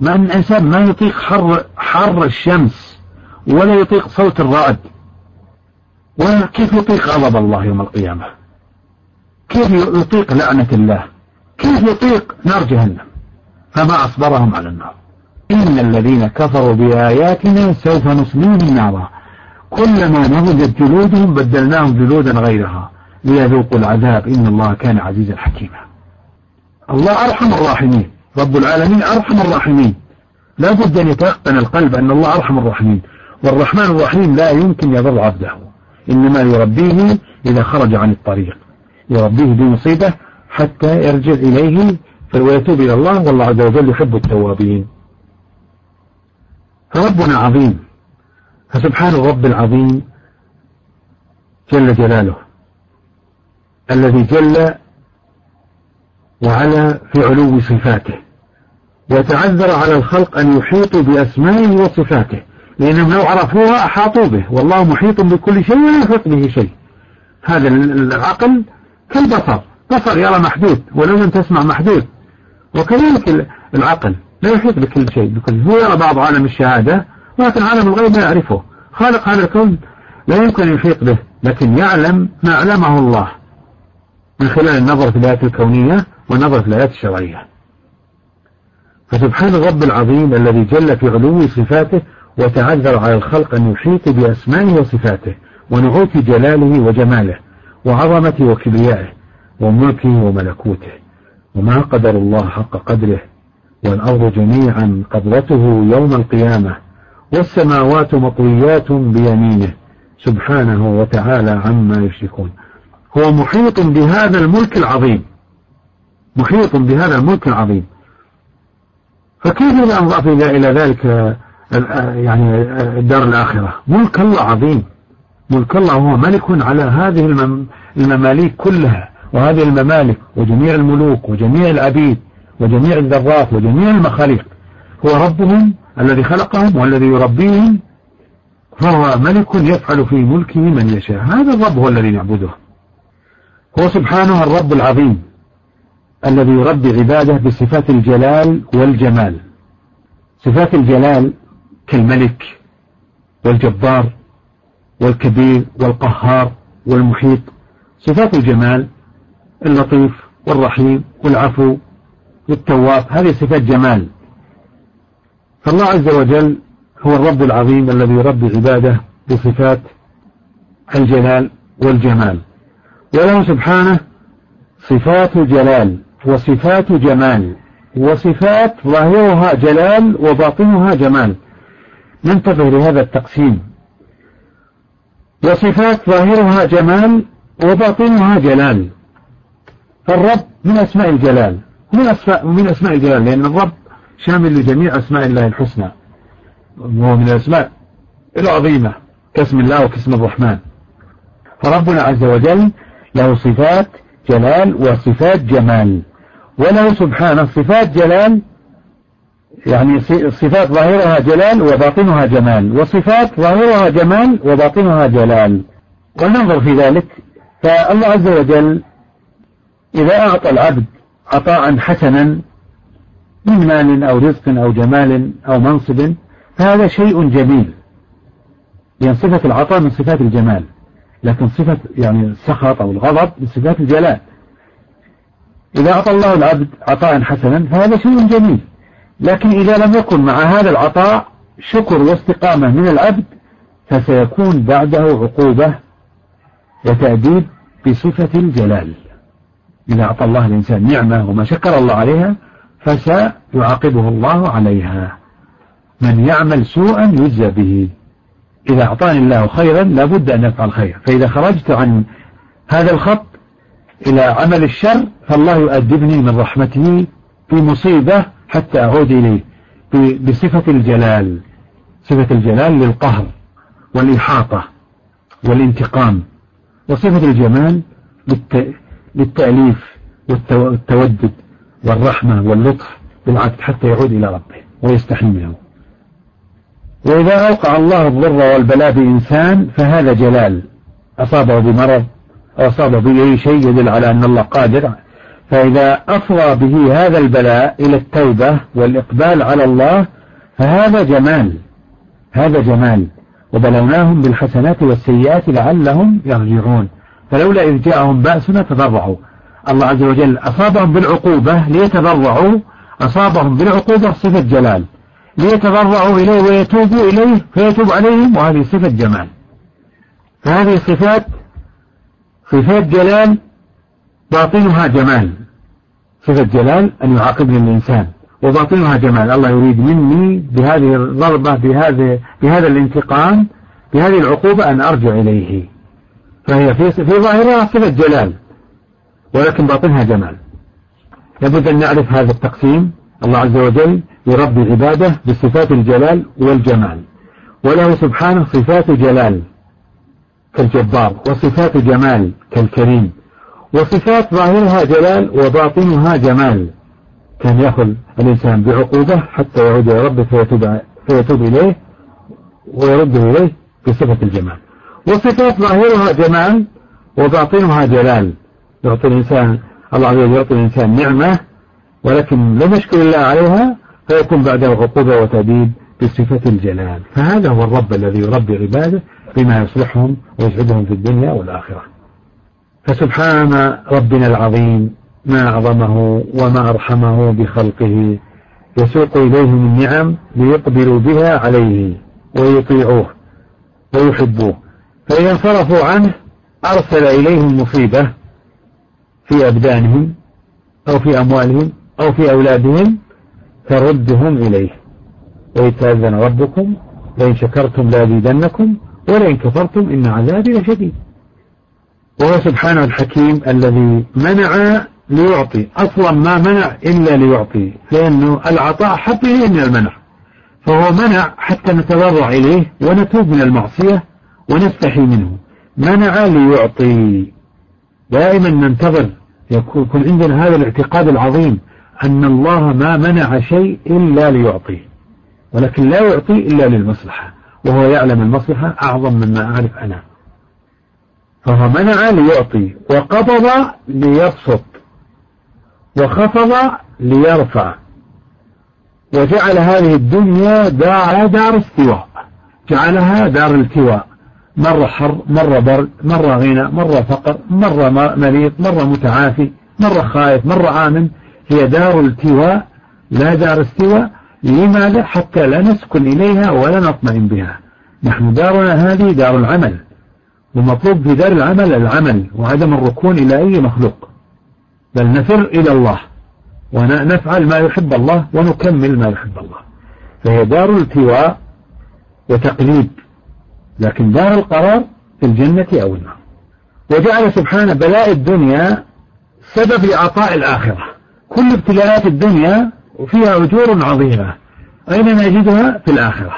مع أن الإنسان ما يطيق حر حر الشمس ولا يطيق صوت الرعد ولا كيف يطيق غضب الله يوم القيامة؟ كيف يطيق لعنة الله؟ كيف يطيق نار جهنم؟ فما أصبرهم على النار. إن الذين كفروا بآياتنا سوف نصليهم نارا. كلما نضجت جلودهم بدلناهم جلودا غيرها. ليذوقوا العذاب. إن الله كان عزيزا حكيما. الله أرحم الراحمين. رب العالمين أرحم الراحمين. لا بد أن يتيقن القلب أن الله أرحم الراحمين. والرحمن الرحيم لا يمكن يضر عبده. إنما يربيه إذا خرج عن الطريق. يربيه بمصيبة حتى يرجع إليه ويتوب إلى الله والله عز وجل يحب التوابين. فربنا عظيم. فسبحان الرب العظيم جل جلاله الذي جل وعلا في علو صفاته. وتعذر على الخلق أن يحيطوا بأسمائه وصفاته. لأنهم لو عرفوها أحاطوا به. والله محيط بكل شيء ولا يحيط به شيء. هذا العقل كالبصر. بصر يرى محدود ولو لم تسمع محدود. وكذلك العقل لا يحيط بكل شيء. بكل هو يرى بعض عالم الشهادة ولكن عالم الغيب لا يعرفه. خالق هذا الكون لا يمكن أن يحيط به لكن يعلم ما علمه الله من خلال النظر في الآيات الكونية والنظر في الآيات الشرعية. فسبحان الرب العظيم الذي جل في علو صفاته وتعذر على الخلق أن يحيط بأسمائه وصفاته ونعوت جلاله وجماله وعظمته وكبريائه وملكه وملكوته. وما قدر الله حق قدره والأرض جميعا قدرته يوم القيامة. والسماوات مطويات بيمينه سبحانه وتعالى عما يشركون. هو محيط بهذا الملك العظيم. محيط بهذا الملك العظيم. فكيف إذا أنضاف إلى ذلك يعني الدار الآخرة؟ ملك الله عظيم. ملك الله هو ملك على هذه المماليك كلها وهذه الممالك وجميع الملوك وجميع العبيد وجميع الذرات وجميع المخاليق. هو ربهم الذي خلقهم والذي يربيهم فهو ملك يفعل في ملكه من يشاء. هذا الرب هو الذي نعبده. هو سبحانه الرب العظيم الذي يربي عباده بصفات الجلال والجمال. صفات الجلال كالملك والجبار والكبير والقهار والمحيط. صفات الجمال اللطيف والرحيم والعفو والتواب هذه صفات جمال. فالله عز وجل هو الرب العظيم الذي يربي عباده بصفات الجلال والجمال. وله سبحانه صفات جلال وصفات جمال وصفات ظاهرها جلال وباطنها جمال. ننتبه لهذا التقسيم. وصفات ظاهرها جمال وباطنها جلال. فالرب من أسماء الجلال. من أسماء, من أسماء الجلال لأن الرب شامل لجميع أسماء الله الحسنى. وهو من الأسماء العظيمة كاسم الله وكاسم الرحمن. فربنا عز وجل له صفات جلال وصفات جمال. وله سبحانه صفات جلال يعني صفات ظاهرها جلال وباطنها جمال. وصفات ظاهرها جمال وباطنها جلال. وننظر في ذلك فالله عز وجل إذا أعطى العبد عطاء حسنا من مال أو رزق أو جمال أو منصب فهذا شيء جميل. لأن صفة العطاء من صفات الجمال لكن صفة يعني السخط أو الغضب من صفات الجلال. إذا أعطى الله العبد عطاء حسنا فهذا شيء جميل. لكن إذا لم يكن مع هذا العطاء شكر واستقامة من العبد فسيكون بعده عقوبة وتأديب بصفة الجلال. إذا أعطى الله الإنسان نعمة وما شكر الله عليها فسيعاقبه الله عليها. من يعمل سوءا يجزى به. إذا أعطاني الله خيرا لابد أن يفعل خير. فإذا خرجت عن هذا الخط إلى عمل الشر فالله يؤدبني من رحمته في مصيبة حتى أعود إليه بصفة الجلال. صفة الجلال للقهر والإحاطة والانتقام. وصفة الجمال للتأليف والتودد. والرحمة واللطف بالعكس حتى يعود إلى ربه ويستحي منه. وإذا أوقع الله الضر والبلاء بإنسان فهذا جلال. أصابه بمرض أو أصابه بأي شيء يدل على أن الله قادر. فإذا أفضى به هذا البلاء إلى التوبة والإقبال على الله فهذا جمال. هذا جمال. وبلوناهم بالحسنات والسيئات لعلهم يرجعون. فلولا إذ جاءهم بأسنا تضرعوا. الله عز وجل أصابهم بالعقوبة ليتضرعوا أصابهم بالعقوبة صفة جلال. ليتضرعوا إليه ويتوبوا إليه فيتوب عليهم وهذه صفة جمال. فهذه صفات صفات جلال باطنها جمال. صفة جلال أن يعاقبني الإنسان وباطنها جمال. الله يريد مني بهذه الضربة بهذه بهذا الانتقام بهذه العقوبة أن أرجع إليه. فهي في في ظاهرها صفة جلال. ولكن باطنها جمال. لابد أن نعرف هذا التقسيم. الله عز وجل يربي عباده بصفات الجلال والجمال. وله سبحانه صفات جلال كالجبار وصفات جمال كالكريم. وصفات ظاهرها جلال وباطنها جمال. كان يأخذ الإنسان بعقوبة حتى يعود إلى ربه فيتوب, فيتوب إليه ويرده إليه بصفة الجمال. وصفات ظاهرها جمال وباطنها جلال. يعطي الإنسان الله عز وجل يعطي الإنسان نعمة ولكن لم يشكر الله عليها فيكون بعده عقوبة وتأديب بصفة الجلال. فهذا هو الرب الذي يربي عباده بما يصلحهم ويسعدهم في الدنيا والآخرة. فسبحان ربنا العظيم ما أعظمه وما أرحمه بخلقه يسوق إليهم النعم ليقبلوا بها عليه ويطيعوه ويحبوه. فإذا انصرفوا عنه أرسل إليهم مصيبة في أبدانهم أو في أموالهم أو في أولادهم تردهم إليه. وإذ تأذن ربكم لئن شكرتم لأزيدنكم ولئن كفرتم إن عذابي لشديد. وهو سبحانه الحكيم الذي منع ليعطي أصلا ما منع إلا ليعطي لأنه العطاء إليه من المنع. فهو منع حتى نتضرع إليه ونتوب من المعصية ونستحي منه. منع ليعطي. دائما ننتظر. يكون عندنا هذا الاعتقاد العظيم أن الله ما منع شيء إلا ليعطيه ولكن لا يعطي إلا للمصلحة وهو يعلم المصلحة أعظم مما أعرف أنا. فهو منع ليعطي وقبض ليبسط وخفض ليرفع وجعل هذه الدنيا دار دار استواء جعلها دار التواء مرة حر مرة برد مرة غنى مرة فقر مرة مريض مرة متعافي مرة خائف مرة آمن. هي دار التواء لا دار استواء. لماذا؟ حتى لا نسكن إليها ولا نطمئن بها. نحن دارنا هذه دار العمل ومطلوب في دار العمل العمل وعدم الركون إلى أي مخلوق. بل نفر إلى الله ونفعل ما يحب الله ونكمل ما يحب الله. فهي دار التواء وتقليد. لكن دار القرار في الجنة أو النار. وجعل سبحانه بلاء الدنيا سبب لعطاء الآخرة. كل ابتلاءات الدنيا فيها أجور عظيمة. أين نجدها؟ في الآخرة.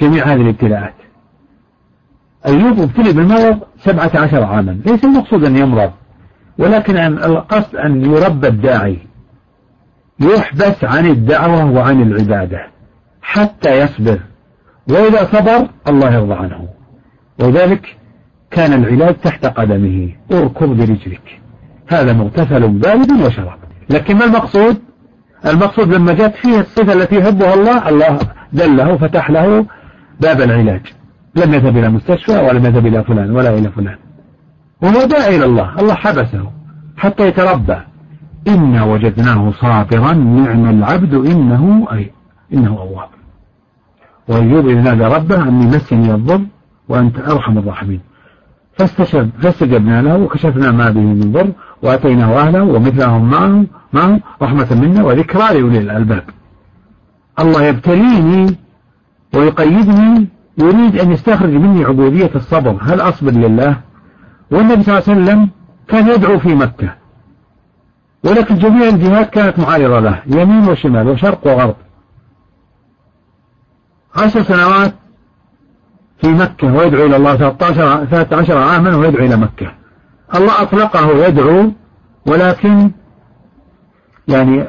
جميع هذه الابتلاءات. أيوب ابتلي بالمرض سبعة عشر عاما. ليس المقصود أن يمرض ولكن القصد أن يربى الداعي. يحبس عن الدعوة وعن العبادة. حتى يصبر. وإذا صبر الله يرضى عنه. وذلك كان العلاج تحت قدمه. اركض برجلك. هذا مغتسل بارد وشراب. لكن ما المقصود؟ المقصود لما جاءت فيه الصفة التي يحبها الله الله دله فتح له باب العلاج. لم يذهب إلى مستشفى ولم يذهب إلى فلان ولا إلى فلان. وهو داعي إلى الله. الله حبسه حتى يتربى. إنا وجدناه صابرا نعم العبد إنه أي إنه أواب. وأيوب إذ نادى ربه أني مسني الضر وأنت أرحم الراحمين. فاستجب فاستجبنا له وكشفنا ما به من ضر وأتيناه أهله ومثلهم معه معه رحمة منا وذكرى لأولي الألباب. الله يبتليني ويقيدني يريد أن يستخرج مني عبودية الصبر. هل أصبر لله؟ والنبي صلى الله عليه وسلم كان يدعو في مكة. ولكن جميع الجهات كانت معارضة له يمين وشمال وشرق وغرب. عشر سنوات في مكة ويدعو إلى الله. 13 13 عاما ويدعو إلى مكة. الله أطلقه يدعو ولكن يعني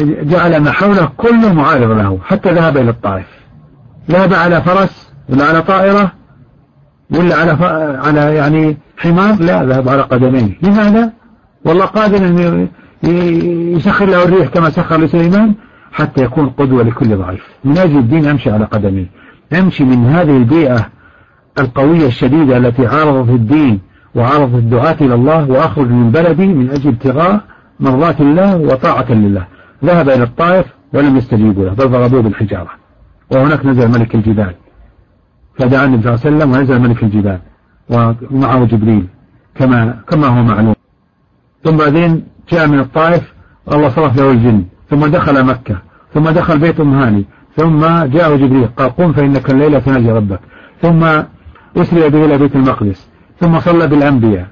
جعل ما حوله كل معارض له حتى ذهب إلى الطائف. ذهب على فرس ولا على طائرة ولا على ف... على يعني حمار؟ لا ذهب على قدميه. لماذا؟ والله قادر أن يسخر له الريح كما سخر لسليمان. حتى يكون قدوة لكل ضعيف. من أجل الدين أمشي على قدمي. أمشي من هذه البيئة القوية الشديدة التي عارضت الدين وعارضت الدعاة إلى الله وأخرج من بلدي من أجل ابتغاء مرضات الله وطاعة لله. ذهب إلى الطائف ولم يستجيبوا له بل ضربوه بالحجارة. وهناك نزل ملك الجبال. فدعا النبي صلى الله عليه وسلم ونزل ملك الجبال. ومعه جبريل. كما كما هو معلوم. ثم بعدين جاء من الطائف والله صرف له الجن. ثم دخل مكة ثم دخل بيت أم هاني ثم جاء جبريل قال قم فإنك الليلة تناجي ربك. ثم أسري به إلى بيت المقدس ثم صلى بالأنبياء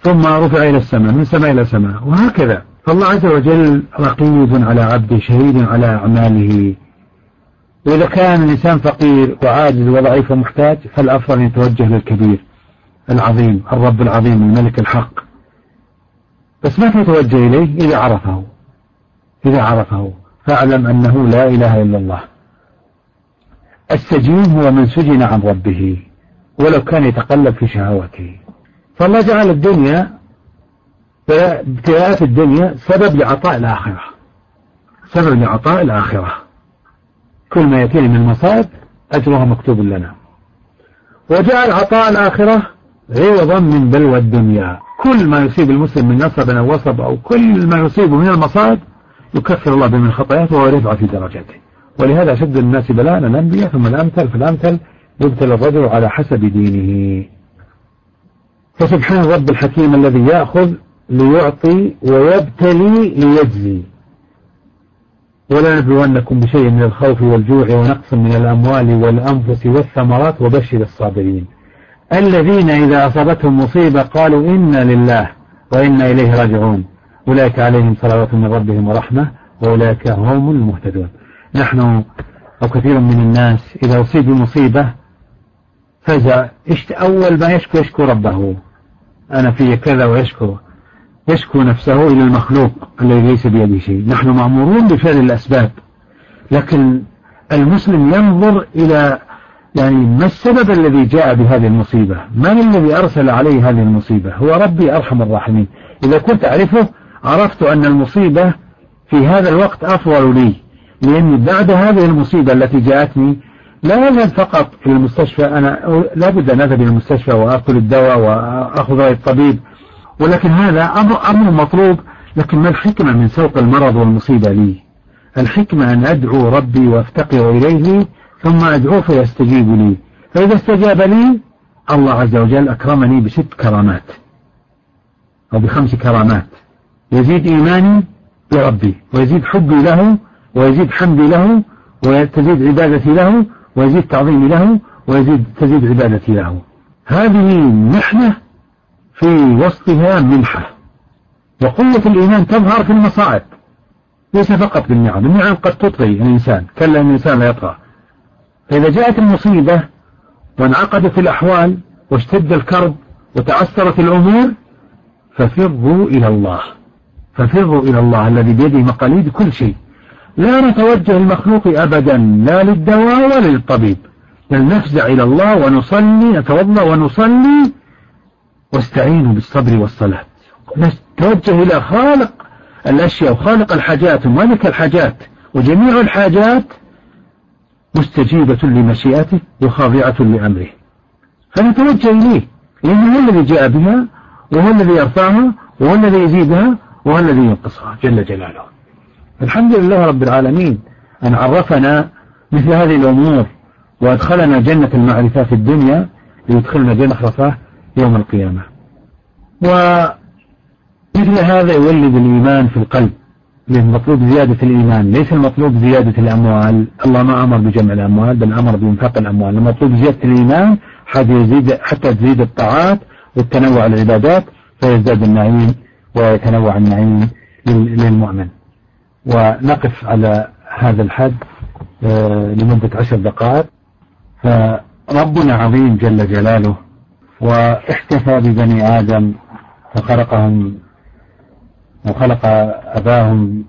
ثم رفع إلى السماء من سماء إلى سماء وهكذا. فالله عز وجل رقيب على عبده شهيد على أعماله. وإذا كان الإنسان فقير وعاجز وضعيف ومحتاج فالأفضل أن يتوجه للكبير العظيم الرب العظيم الملك الحق. بس ما تتوجه إليه إذا عرفه. إذا عرفه فاعلم أنه لا إله إلا الله. السجين هو من سجن عن ربه ولو كان يتقلب في شهواته فالله جعل الدنيا ابتلاءات الدنيا سبب لعطاء الآخرة. سبب لعطاء الآخرة. كل ما يأتينا من مصائب أجرها مكتوب لنا. وجعل عطاء الآخرة عوضا من بلوى الدنيا. كل ما يصيب المسلم من نصب أو وصب أو كل ما يصيبه من المصائب يكفر الله به من خطاياته ويرفع في درجاته. ولهذا أشد الناس بلاء الأنبياء ثم الأمثل فالأمثل يبتلى الرجل على حسب دينه. فسبحان الرب الحكيم الذي يأخذ ليعطي ويبتلي ليجزي. ولا نبلونكم بشيء من الخوف والجوع ونقص من الأموال والأنفس والثمرات وبشر الصابرين. الذين إذا أصابتهم مصيبة قالوا إنا لله وإنا إليه راجعون. أولئك عليهم صلوات من ربهم ورحمة وأولئك هم المهتدون. نحن أو كثير من الناس إذا أصيب بمصيبة فزع أول ما يشكو يشكو ربه. أنا في كذا ويشكو. يشكو نفسه إلى المخلوق الذي ليس بيده شيء. نحن مأمورون بفعل الأسباب. لكن المسلم ينظر إلى يعني ما السبب الذي جاء بهذه المصيبة؟ من الذي أرسل عليه هذه المصيبة؟ هو ربي أرحم الراحمين. إذا كنت أعرفه عرفت أن المصيبة في هذا الوقت أفضل لي لأني بعد هذه المصيبة التي جاءتني لا أذهب فقط إلى المستشفى. أنا لابد أن أذهب إلى المستشفى وأكل الدواء وأخذ رأي الطبيب ولكن هذا أمر, أمر مطلوب لكن ما الحكمة من سوق المرض والمصيبة لي؟ الحكمة أن أدعو ربي وأفتقر إليه ثم أدعوه فيستجيب لي. فإذا استجاب لي الله عز وجل أكرمني بست كرامات أو بخمس كرامات. يزيد إيماني بربي ويزيد حبي له ويزيد حمدي له وتزيد عبادتي له ويزيد تعظيمي له ويزيد تزيد عبادتي له. هذه محنة في وسطها منحة. وقوة الإيمان تظهر في المصائب. ليس فقط بالنعم. النعم قد تطغي الإنسان. كلا الإنسان لا يطغى. فإذا جاءت المصيبة وانعقدت الأحوال واشتد الكرب وتعثرت الأمور ففروا إلى الله. ففروا إلى الله الذي بيده مقاليد كل شيء. لا نتوجه المخلوق أبدا لا للدواء ولا للطبيب. بل نفزع إلى الله ونصلي نتوضأ ونصلي واستعينوا بالصبر والصلاة. نتوجه إلى خالق الأشياء وخالق الحاجات ومالك الحاجات وجميع الحاجات مستجيبة لمشيئته وخاضعة لأمره. فنتوجه إليه لأنه هو الذي جاء بها وهو الذي يرفعها وهو الذي يزيدها وهو الذي ينقصها جل جلاله. الحمد لله رب العالمين أن عرفنا مثل هذه الأمور وأدخلنا جنة المعرفة في الدنيا ليدخلنا جنة رفاه يوم القيامة. ومثل هذا يولد الإيمان في القلب مطلوب زيادة الإيمان ليس المطلوب زيادة الأموال. الله ما أمر بجمع الأموال بل أمر بإنفاق الأموال. المطلوب زيادة الإيمان حتى يزيد حتى تزيد الطاعات والتنوع العبادات فيزداد النعيم. ويتنوع النعيم للمؤمن. ونقف على هذا الحد آه، لمدة عشر دقائق. فربنا عظيم جل جلاله واحتفى ببني آدم فخلقهم وخلق أباهم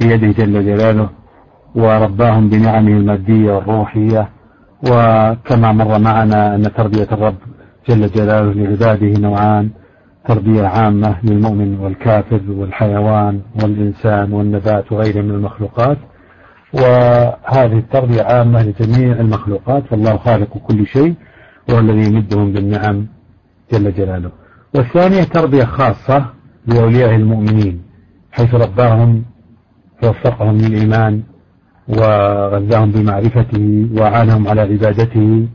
بيده جل جلاله ورباهم بنعمه المادية والروحية. وكما مر معنا أن تربية الرب جل جلاله لعباده نوعان. تربية عامة للمؤمن والكافر والحيوان والإنسان والنبات وغيره من المخلوقات. وهذه التربية عامة لجميع المخلوقات. فالله خالق كل شيء وهو الذي يمدهم بالنعم جل جلاله. والثانية تربية خاصة لأولياء المؤمنين حيث رباهم ووفقهم للإيمان وغذاهم بمعرفته وأعانهم على عبادته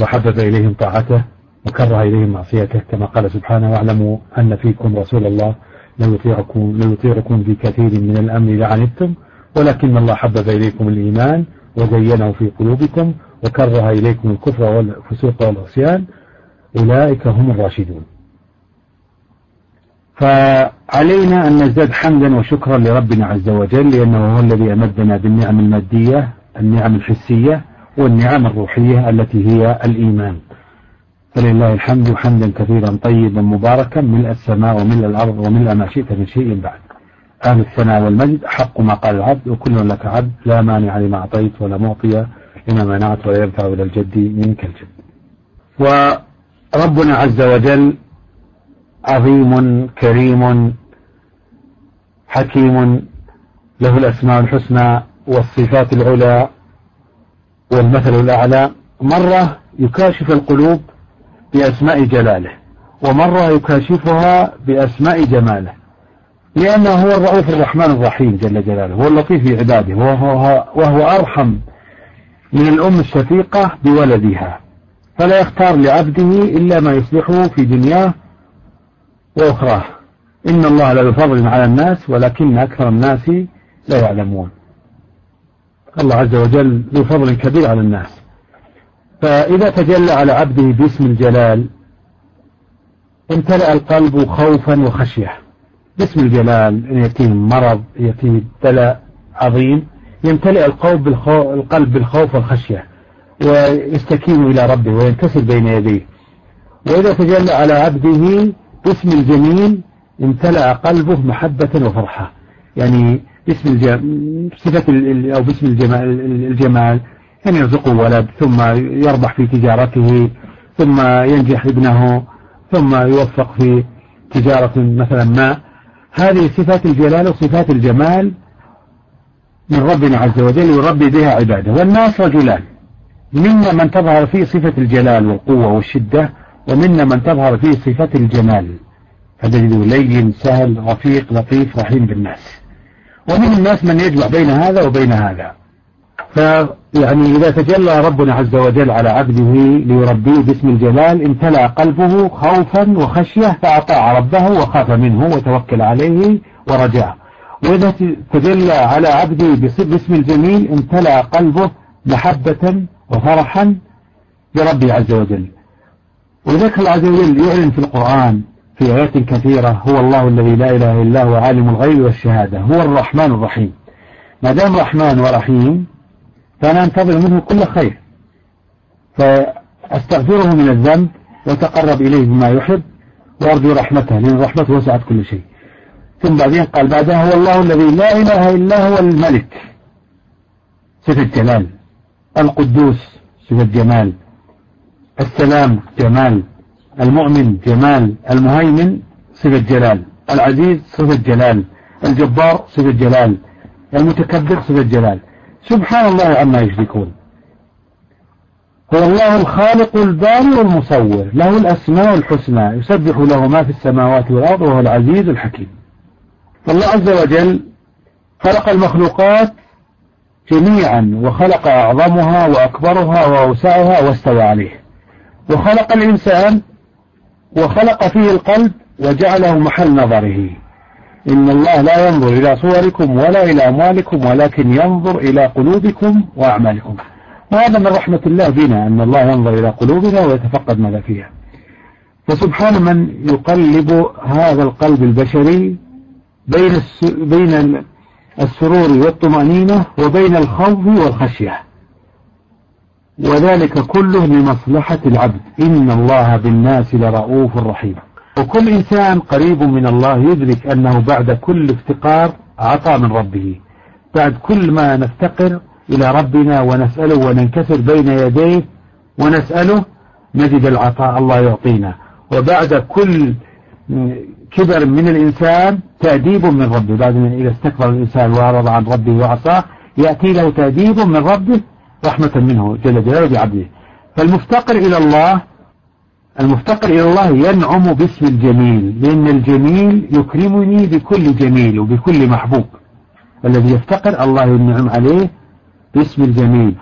وحبب إليهم طاعته. وكره إليهم معصيته كما قال سبحانه واعلموا أن فيكم رسول الله لو يطيعكم, لو يطيعكم في كثير من الأمر لعنتم ولكن الله حبب إليكم الإيمان وزينه في قلوبكم وكره إليكم الكفر والفسوق والعصيان أولئك هم الراشدون. فعلينا أن نزداد حمدا وشكرا لربنا عز وجل لأنه هو الذي أمدنا بالنعم المادية النعم الحسية والنعم الروحية التي هي الإيمان. فلله الحمد حمدا كثيرا طيبا مباركا ملء السماء وملء الأرض وملء ما شئت من شيء بعد. أهل الثناء والمجد حق ما قال العبد وكل لك عبد لا مانع لما أعطيت ولا معطي لما منعت ولا ينفع إلى الجد منك الجد. وربنا عز وجل عظيم كريم حكيم له الأسماء الحسنى والصفات العلى والمثل الأعلى. مرة يكاشف القلوب بأسماء جلاله ومرة يكاشفها بأسماء جماله لأنه هو الرؤوف الرحمن الرحيم جل جلاله هو اللطيف في عباده وهو, وهو أرحم من الأم الشفيقة بولدها فلا يختار لعبده إلا ما يصلحه في دنياه وأخراه. إن الله لا يفضل على الناس ولكن أكثر الناس لا يعلمون. الله عز وجل ذو فضل كبير على الناس. فإذا تجلى على عبده باسم الجلال امتلأ القلب خوفا وخشية. باسم الجلال إن يأتيه مرض يأتيه بلاء عظيم يمتلئ القلب بالخوف والخشية ويستكين إلى ربه وينكسر بين يديه. وإذا تجلى على عبده باسم الجميل امتلأ قلبه محبة وفرحة. يعني باسم الجمال صفة أو باسم الجمال, الجمال أن يرزقه ولد ثم يربح في تجارته ثم ينجح ابنه ثم يوفق في تجارة مثلا ما. هذه صفات الجلال وصفات الجمال من ربنا عز وجل يربي بها عباده. والناس رجلان. منا من تظهر فيه صفة الجلال والقوة والشدة ومنا من تظهر فيه صفة الجمال. فتجده لين سهل رفيق لطيف رحيم بالناس. ومن الناس من يجمع بين هذا وبين هذا. فيعني إذا تجلى ربنا عز وجل على عبده ليربيه باسم الجلال امتلأ قلبه خوفا وخشية فأطاع ربه وخاف منه وتوكل عليه ورجاه. وإذا تجلى على عبده باسم الجميل امتلأ قلبه محبة وفرحا بربه عز وجل. وذلك الله عز وجل يعلن في القرآن في آيات كثيرة هو الله الذي لا إله إلا هو عالم الغيب والشهادة هو الرحمن الرحيم. ما دام رحمن ورحيم فأنا أنتظر منه كل خير. فأستغفره من الذنب وتقرب إليه بما يحب وأرجو رحمته لأن رحمته وسعت كل شيء. ثم بعدين قال بعدها هو الله الذي لا إله إلا هو الملك. صفة جلال. القدوس صفة جمال. السلام جمال. المؤمن جمال. المهيمن صفة جلال. العزيز صفة جلال. الجبار صفة جلال. المتكبر صفة جلال. سبحان الله عما يشركون. هو الله الخالق الباري والمصور له الأسماء الحسنى يسبح له ما في السماوات والأرض وهو العزيز الحكيم. فالله عز وجل خلق المخلوقات جميعا وخلق أعظمها وأكبرها وأوسعها واستوى عليه. وخلق الإنسان وخلق فيه القلب وجعله محل نظره. إن الله لا ينظر إلى صوركم ولا إلى أموالكم ولكن ينظر إلى قلوبكم وأعمالكم. وهذا من رحمة الله بنا أن الله ينظر إلى قلوبنا ويتفقد ماذا فيها. فسبحان من يقلب هذا القلب البشري بين بين السرور والطمأنينة وبين الخوف والخشية. وذلك كله لمصلحة العبد. إن الله بالناس لرؤوف رحيم. وكل إنسان قريب من الله يدرك أنه بعد كل افتقار عطى من ربه. بعد كل ما نفتقر إلى ربنا ونسأله وننكسر بين يديه ونسأله نجد العطاء الله يعطينا. وبعد كل كبر من الإنسان تأديب من ربه. بعد من إذا استكبر الإنسان وأعرض عن ربه وعصاه يأتي له تأديب من ربه رحمة منه جل جلاله بعبده. فالمفتقر إلى الله المفتقر إلى الله ينعم باسم الجميل لأن الجميل يكرمني بكل جميل وبكل محبوب. الذي يفتقر الله ينعم عليه باسم الجميل.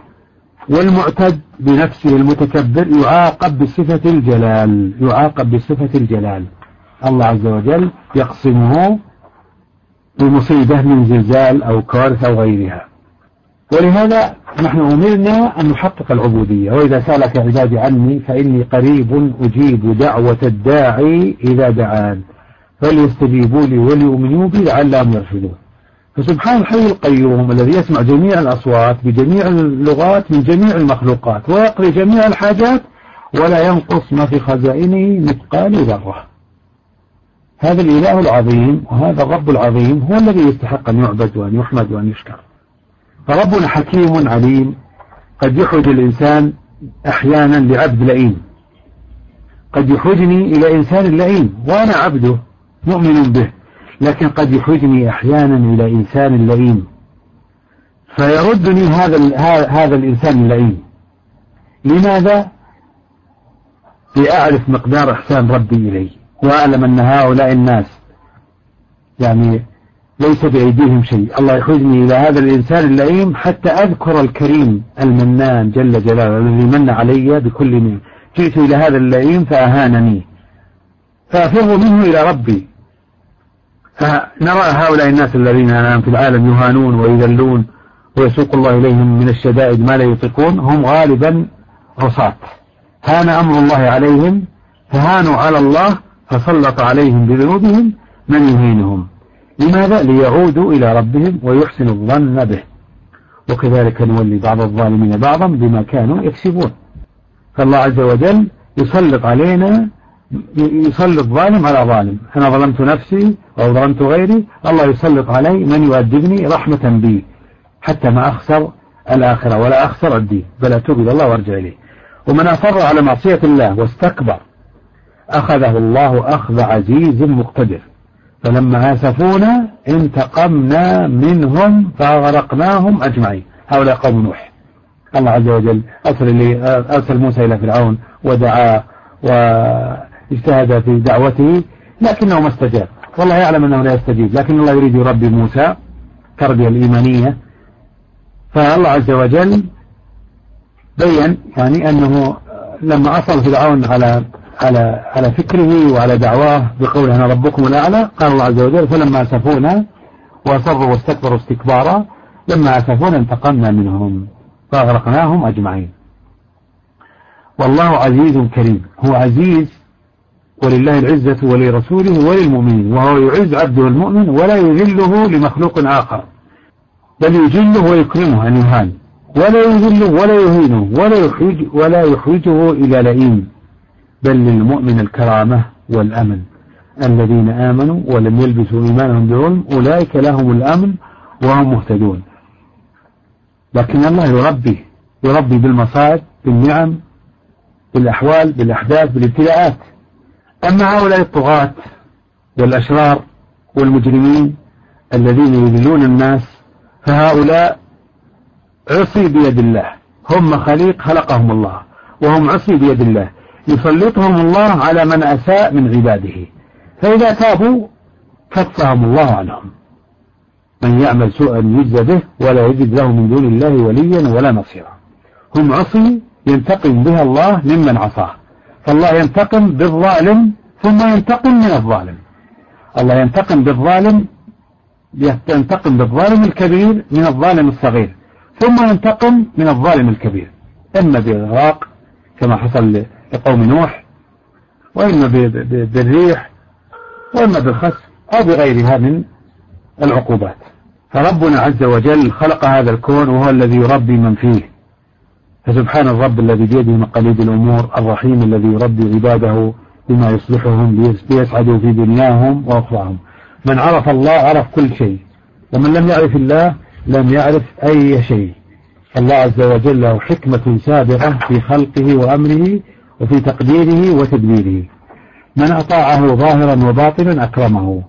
والمعتد بنفسه المتكبر يعاقب بصفة الجلال يعاقب بصفة الجلال. الله عز وجل يقسمه بمصيبة من زلزال أو كارثة أو غيرها. ولهذا نحن أمرنا أن نحقق العبودية. وإذا سألك عبادي عني فإني قريب أجيب دعوة الداعي إذا دعان. فليستجيبوا لي وليؤمنوا بي لعلهم يرشدون. فسبحان الحي القيوم الذي يسمع جميع الأصوات بجميع اللغات من جميع المخلوقات ويقضي جميع الحاجات ولا ينقص ما في خزائنه مثقال ذرة. هذا الإله العظيم وهذا الرب العظيم هو الذي يستحق أن يعبد وأن يحمد وأن يشكر. فربنا حكيم عليم قد يحوج الإنسان أحيانا لعبد لئيم. قد يحوجني إلى إنسان لئيم وأنا عبده مؤمن به لكن قد يحوجني أحيانا إلى إنسان لئيم. فيردني هذا هذا الإنسان اللئيم لماذا؟ لأعرف مقدار إحسان ربي إلي وأعلم أن هؤلاء الناس يعني ليس بأيديهم شيء. الله يحوجني إلى هذا الإنسان اللئيم حتى أذكر الكريم المنان جل جلاله الذي من علي بكل من جئت إلى هذا اللئيم فأهانني. فأفر منه إلى ربي. فنرى هؤلاء الناس الذين الآن في العالم يهانون ويذلون ويسوق الله إليهم من الشدائد ما لا يطيقون هم غالبا عصاة هان أمر الله عليهم فهانوا على الله فسلط عليهم بذنوبهم من يهينهم. لماذا؟ ليعودوا إلى ربهم ويحسنوا الظن به. وكذلك نولي بعض الظالمين بعضا بما كانوا يكسبون. فالله عز وجل يسلط علينا يسلط ظالم على ظالم. أنا ظلمت نفسي أو ظلمت غيري الله يسلط علي من يؤدبني رحمة بي. حتى ما أخسر الآخرة ولا أخسر الدين. بل أتوب إلى الله وارجع إليه. ومن أصر على معصية الله واستكبر أخذه الله أخذ عزيز مقتدر. فلما آسفونا انتقمنا منهم فأغرقناهم أجمعين. هؤلاء قوم نوح. الله عز وجل أرسل, أرسل موسى إلى فرعون ودعاه واجتهد في دعوته لكنه ما استجاب. والله يعلم أنه لا يستجيب لكن الله يريد يربي موسى تربية الإيمانية. فالله عز وجل بين يعني أنه لما أصل فرعون على على على فكره وعلى دعواه بقول أنا ربكم الأعلى قال الله عز وجل فلما أسفونا وأصروا واستكبروا استكبارا لما أسفونا انتقمنا منهم فأغرقناهم أجمعين. والله عزيز كريم هو عزيز ولله العزة ولرسوله وللمؤمنين وهو يعز عبده المؤمن ولا يذله لمخلوق آخر بل يجله ويكرمه أن يهان ولا يذله ولا يهينه ولا يحوج ولا إلى لئيم. بل للمؤمن الكرامة والأمن الذين آمنوا ولم يلبسوا إيمانهم بظلم أولئك لهم الأمن وهم مهتدون. لكن الله يربي يربي بالمصائب بالنعم بالأحوال بالأحداث بالابتلاءات. أما هؤلاء الطغاة والأشرار والمجرمين الذين يذلون الناس فهؤلاء عصي بيد الله. هم خليق خلقهم الله وهم عصي بيد الله. يسلطهم الله على من أساء من عباده. فإذا تابوا كفهم الله عنهم. من يعمل سوءا يجزى به ولا يجد له من دون الله وليا ولا نصيرا. هم عصي ينتقم بها الله ممن عصاه. فالله ينتقم بالظالم ثم ينتقم من الظالم. الله ينتقم بالظالم ينتقم بالظالم الكبير من الظالم الصغير. ثم ينتقم من الظالم الكبير. إما بالإغراق كما حصل لقوم نوح وإما بالريح وإما بالخسف أو بغيرها من العقوبات. فربنا عز وجل خلق هذا الكون وهو الذي يربي من فيه. فسبحان الرب الذي بيده مقاليد الأمور الرحيم الذي يربي عباده بما يصلحهم ليسعدوا في دنياهم وأخراهم. من عرف الله عرف كل شيء ومن لم يعرف الله لم يعرف أي شيء. الله عز وجل له حكمة سابقة في خلقه وأمره وفي تقديره وتدبيره من أطاعه ظاهرا وباطنا أكرمه.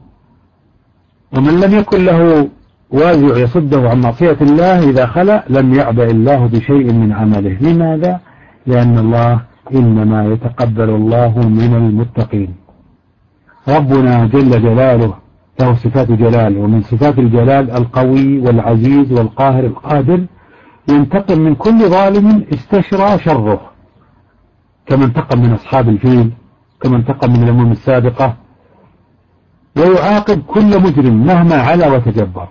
ومن لم يكن له وازع يصده عن معصية الله إذا خلى لم يعبأ الله بشيء من عمله. لماذا؟ لأن الله إنما يتقبل الله من المتقين. ربنا جل جلاله له صفات جلال ومن صفات الجلال القوي والعزيز والقاهر القادر ينتقم من كل ظالم استشرى شره. كما انتقم من أصحاب الفيل كما انتقم من الأمم السابقة. ويعاقب كل مجرم مهما علا وتجبر.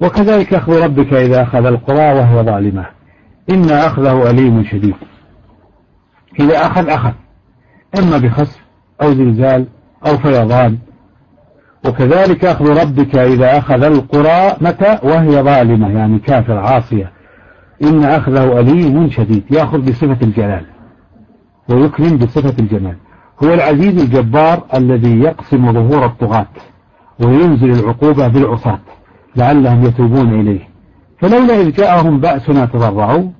وكذلك أخذ ربك إذا أخذ القرى وهي ظالمة. إن أخذه أليم شديد. إذا أخذ أخذ. إما بخسف أو زلزال أو فيضان. وكذلك أخذ ربك إذا أخذ القرى متى؟ وهي ظالمة يعني كافر عاصية. إن أخذه أليم شديد. يأخذ بصفة الجلال. ويكرم بصفة الجمال. هو العزيز الجبار الذي يقسم ظهور الطغاة وينزل العقوبة بالعصاة لعلهم يتوبون إليه. فلولا إذ جاءهم بأسنا تضرعوا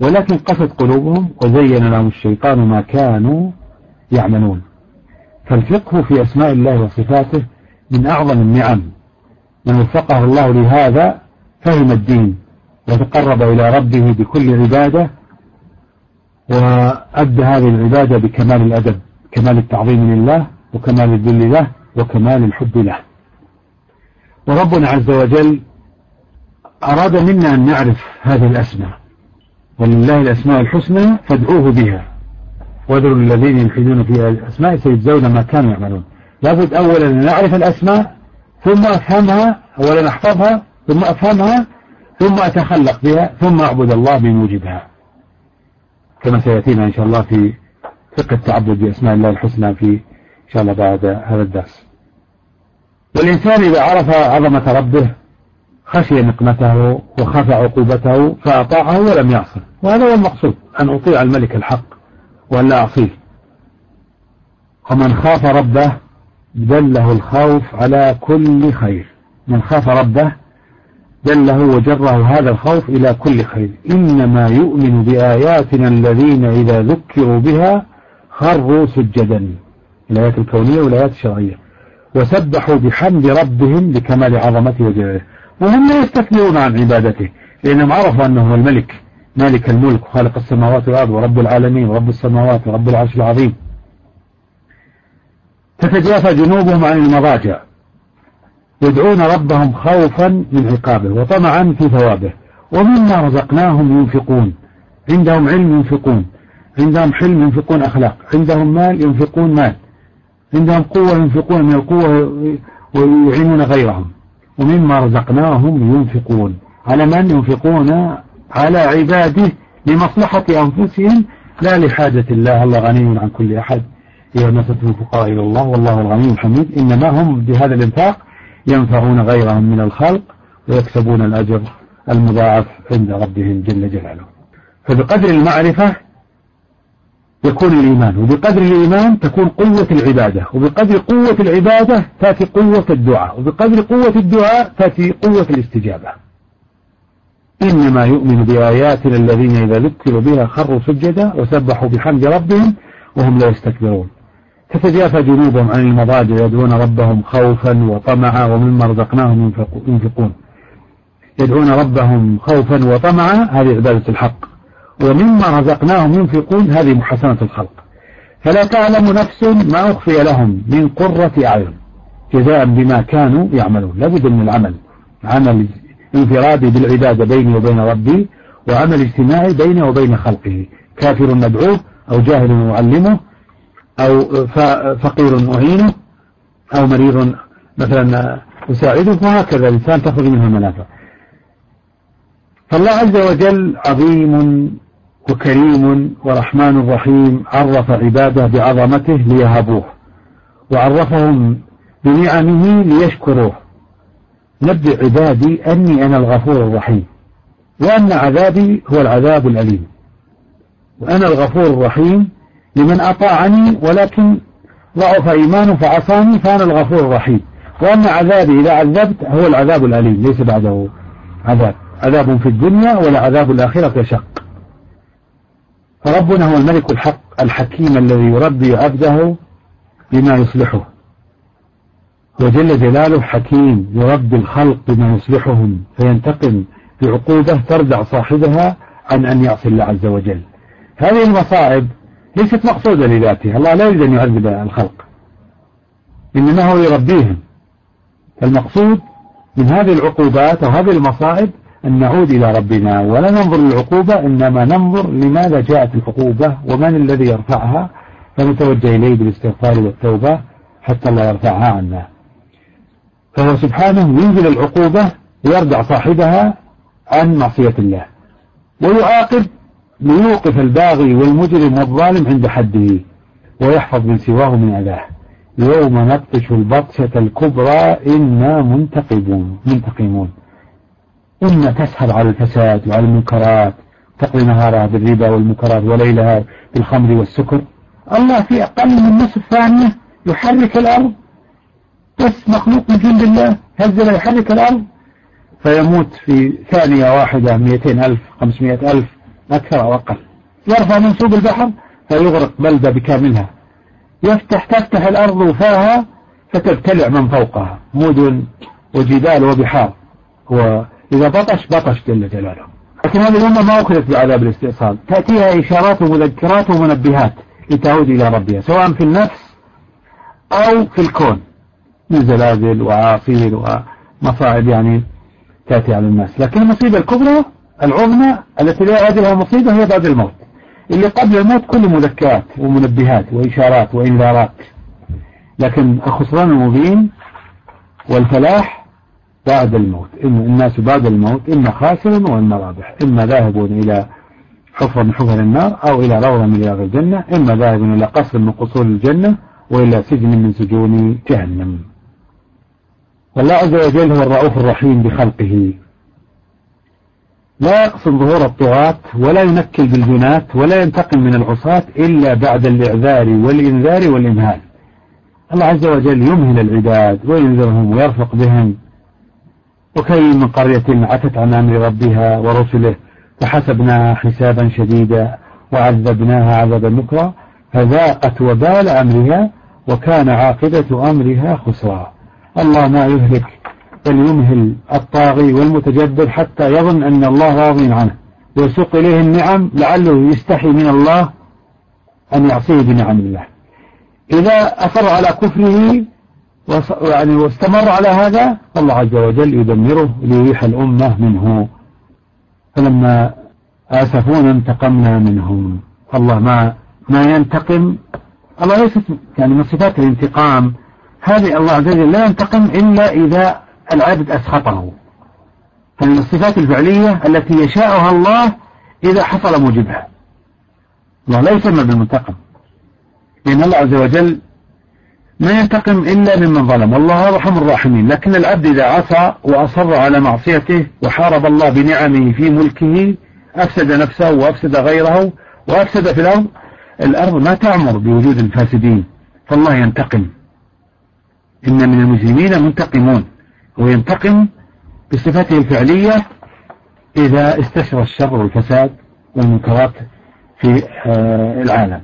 ولكن قست قلوبهم وزين لهم الشيطان ما كانوا يعملون. فالفقه في أسماء الله وصفاته من أعظم النعم. من وفقه الله لهذا فهم الدين وتقرب إلى ربه بكل عبادة وأدى هذه العبادة بكمال الأدب كمال التعظيم لله وكمال الذل له وكمال الحب له. وربنا عز وجل أراد منا أن نعرف هذه الأسماء. ولله الأسماء الحسنى فادعوه بها. وذروا الذين يلحدون في الأسماء سيجزون ما كانوا يعملون. لابد أولا أن نعرف الأسماء ثم أفهمها أولا أحفظها ثم أفهمها ثم أتخلق بها ثم أعبد الله بموجبها. كما سيأتينا إن شاء الله في فقه التعبد بأسماء الله الحسنى في إن شاء الله بعد هذا الدرس. والإنسان إذا عرف عظمة ربه خشي نقمته وخاف عقوبته فأطاعه ولم يعصه. وهذا هو المقصود أن أطيع الملك الحق وأن لا أعصيه. ومن خاف ربه دله الخوف على كل خير. من خاف ربه دله وجره هذا الخوف إلى كل خير. إنما يؤمن بآياتنا الذين إذا ذكروا بها خروا سجدا. الآيات الكونية والآيات الشرعية. وسبحوا بحمد ربهم لكمال عظمته وجلاله. وهم لا يستكبرون عن عبادته لأنهم عرفوا أنه هو الملك. مالك الملك وخالق السماوات والأرض ورب العالمين ورب السماوات ورب العرش العظيم. تتجافى جنوبهم عن المضاجع. يدعون ربهم خوفا من عقابه وطمعا في ثوابه. ومما رزقناهم ينفقون. عندهم علم ينفقون. عندهم حلم ينفقون أخلاق. عندهم مال ينفقون مال. عندهم قوة ينفقون من القوة ويعينون غيرهم. ومما رزقناهم ينفقون. على من ينفقون؟ على عباده لمصلحة أنفسهم. لا لحاجة الله. الله غني عن كل أحد. إذا نسبة الفقراء إلى الله. والله الغني الحميد. إنما هم بهذا الإنفاق ينفعون غيرهم من الخلق ويكسبون الأجر المضاعف عند ربهم جل جلاله. فبقدر المعرفة يكون الإيمان وبقدر الإيمان تكون قوة العبادة وبقدر قوة العبادة تأتي قوة الدعاء وبقدر قوة الدعاء تأتي قوة الاستجابة. إنما يؤمن بآياتنا الذين إذا ذكروا بها خروا سجدا وسبحوا بحمد ربهم وهم لا يستكبرون. تتجافى جنوبهم عن المضاجع يدعون ربهم خوفا وطمعا ومما رزقناهم ينفقون. يدعون ربهم خوفا وطمعا هذه عبادة الحق. ومما رزقناهم ينفقون هذه محسنة الخلق. فلا تعلم نفس ما أخفي لهم من قرة أعين جزاء بما كانوا يعملون. لابد من العمل. عمل انفرادي بالعبادة بيني وبين ربي وعمل اجتماعي بيني وبين خلقه. كافر ندعوه أو جاهل نعلمه أو فقير أعينه أو مريض مثلا أساعده وهكذا الإنسان تخرج منه المنافع. فالله عز وجل عظيم وكريم ورحمن رحيم عرف عباده بعظمته ليهبوه وعرفهم بنعمه ليشكروه. نبئ عبادي أني أنا الغفور الرحيم وأن عذابي هو العذاب الأليم. وأنا الغفور الرحيم لمن أطاعني ولكن ضعف إيمانه فعصاني فأنا الغفور الرحيم. وأن عذابي إذا عذبت هو العذاب الأليم ليس بعده عذاب. عذاب في الدنيا ولا عذاب الآخرة شق. فربنا هو الملك الحق الحكيم الذي يربي عبده بما يصلحه. وجل جلاله حكيم يربي الخلق بما يصلحهم فينتقم بعقوبة تردع صاحبها عن أن يعصي الله عز وجل. هذه المصائب ليست مقصودة لذاتها. الله لا يريد أن يعذب الخلق. إنما هو يربيهم. المقصود من هذه العقوبات وهذه المصائب أن نعود إلى ربنا. ولا ننظر للعقوبة إنما ننظر لماذا جاءت العقوبة ومن الذي يرفعها. فنتوجه إليه بالاستغفار والتوبة حتى الله يرفعها عنا. فهو سبحانه ينزل العقوبة ويرجع صاحبها عن معصية الله. ويعاقب ليوقف الباغي والمجرم والظالم عند حده ويحفظ من سواه من أذاه. يوم نبطش البطشة الكبرى إنا منتقمون منتقمون. إما تسهر على الفساد وعلى المنكرات تقضي نهارها بالربا والمنكرات وليلها بالخمر والسكر. الله في أقل من نصف ثانية يحرك الأرض. بس مخلوق من جند الله هزل يحرك الأرض. فيموت في ثانية واحدة مئتين ألف خمسمائة ألف. أكثر أو أقل يرفع منسوب البحر فيغرق بلدة بكاملها. يفتح تفتح الأرض وفاها فتبتلع من فوقها. مدن وجبال وبحار. وإذا بطش بطش جل جلاله. لكن هذه الأمة ما أخذت بعذاب الاستئصال. تأتيها إشارات ومذكرات ومنبهات لتعود إلى ربها سواء في النفس أو في الكون. من زلازل وعاصير ومصائب يعني تأتي على الناس. لكن المصيبة الكبرى العظمى التي لا يعاد لها مصيبة هي بعد الموت. اللي قبل الموت كل مذكرات ومنبهات وإشارات وإنذارات. لكن الخسران المبين والفلاح بعد الموت. إن الناس بعد الموت إما خاسر وإما رابح. إما ذاهب إلى حفرة من حفر النار أو إلى روضة من رياض الجنة. إما ذاهب إلى قصر من قصور الجنة وإلى سجن من سجون جهنم. والله عز وجل هو الرؤوف الرحيم بخلقه. لا يقصد ظهور الطغاة ولا ينكل بالجنات ولا ينتقم من العصاة إلا بعد الإعذار والإنذار والإمهال. الله عز وجل يمهل العباد وينذرهم ويرفق بهم. وكي من قرية عتت عن أمر ربها ورسله فحسبناها حسابا شديدا وعذبناها عذابا نكرا فذاقت وبال أمرها وكان عاقبة أمرها خسرا. الله ما يهلك بل يمهل الطاغي والمتجبر حتى يظن أن الله راضي عنه. ويسوق إليه النعم لعله يستحي من الله أن يعصيه بنعم الله. إذا أصر على كفره يعني واستمر على هذا الله عز وجل يدمره ليريح الأمة منه. فلما آسفونا انتقمنا منهم الله ما ما ينتقم. الله ليست يعني من صفات الانتقام. هذه الله عز وجل لا ينتقم إلا إذا العبد أسخطه. فمن الصفات الفعلية التي يشاءها الله إذا حصل موجبها. الله لا يسمى بالمنتقم. لأن الله عز وجل ما ينتقم إلا ممن ظلم. والله أرحم الراحمين. لكن العبد إذا عصى وأصر على معصيته وحارب الله بنعمه في ملكه أفسد نفسه وأفسد غيره وأفسد في الأرض الأرض ما تأمر بوجود الفاسدين. فالله ينتقم. إن من المجرمين منتقمون. وينتقم بصفته الفعلية إذا استشرى الشر والفساد والمنكرات في آه، العالم.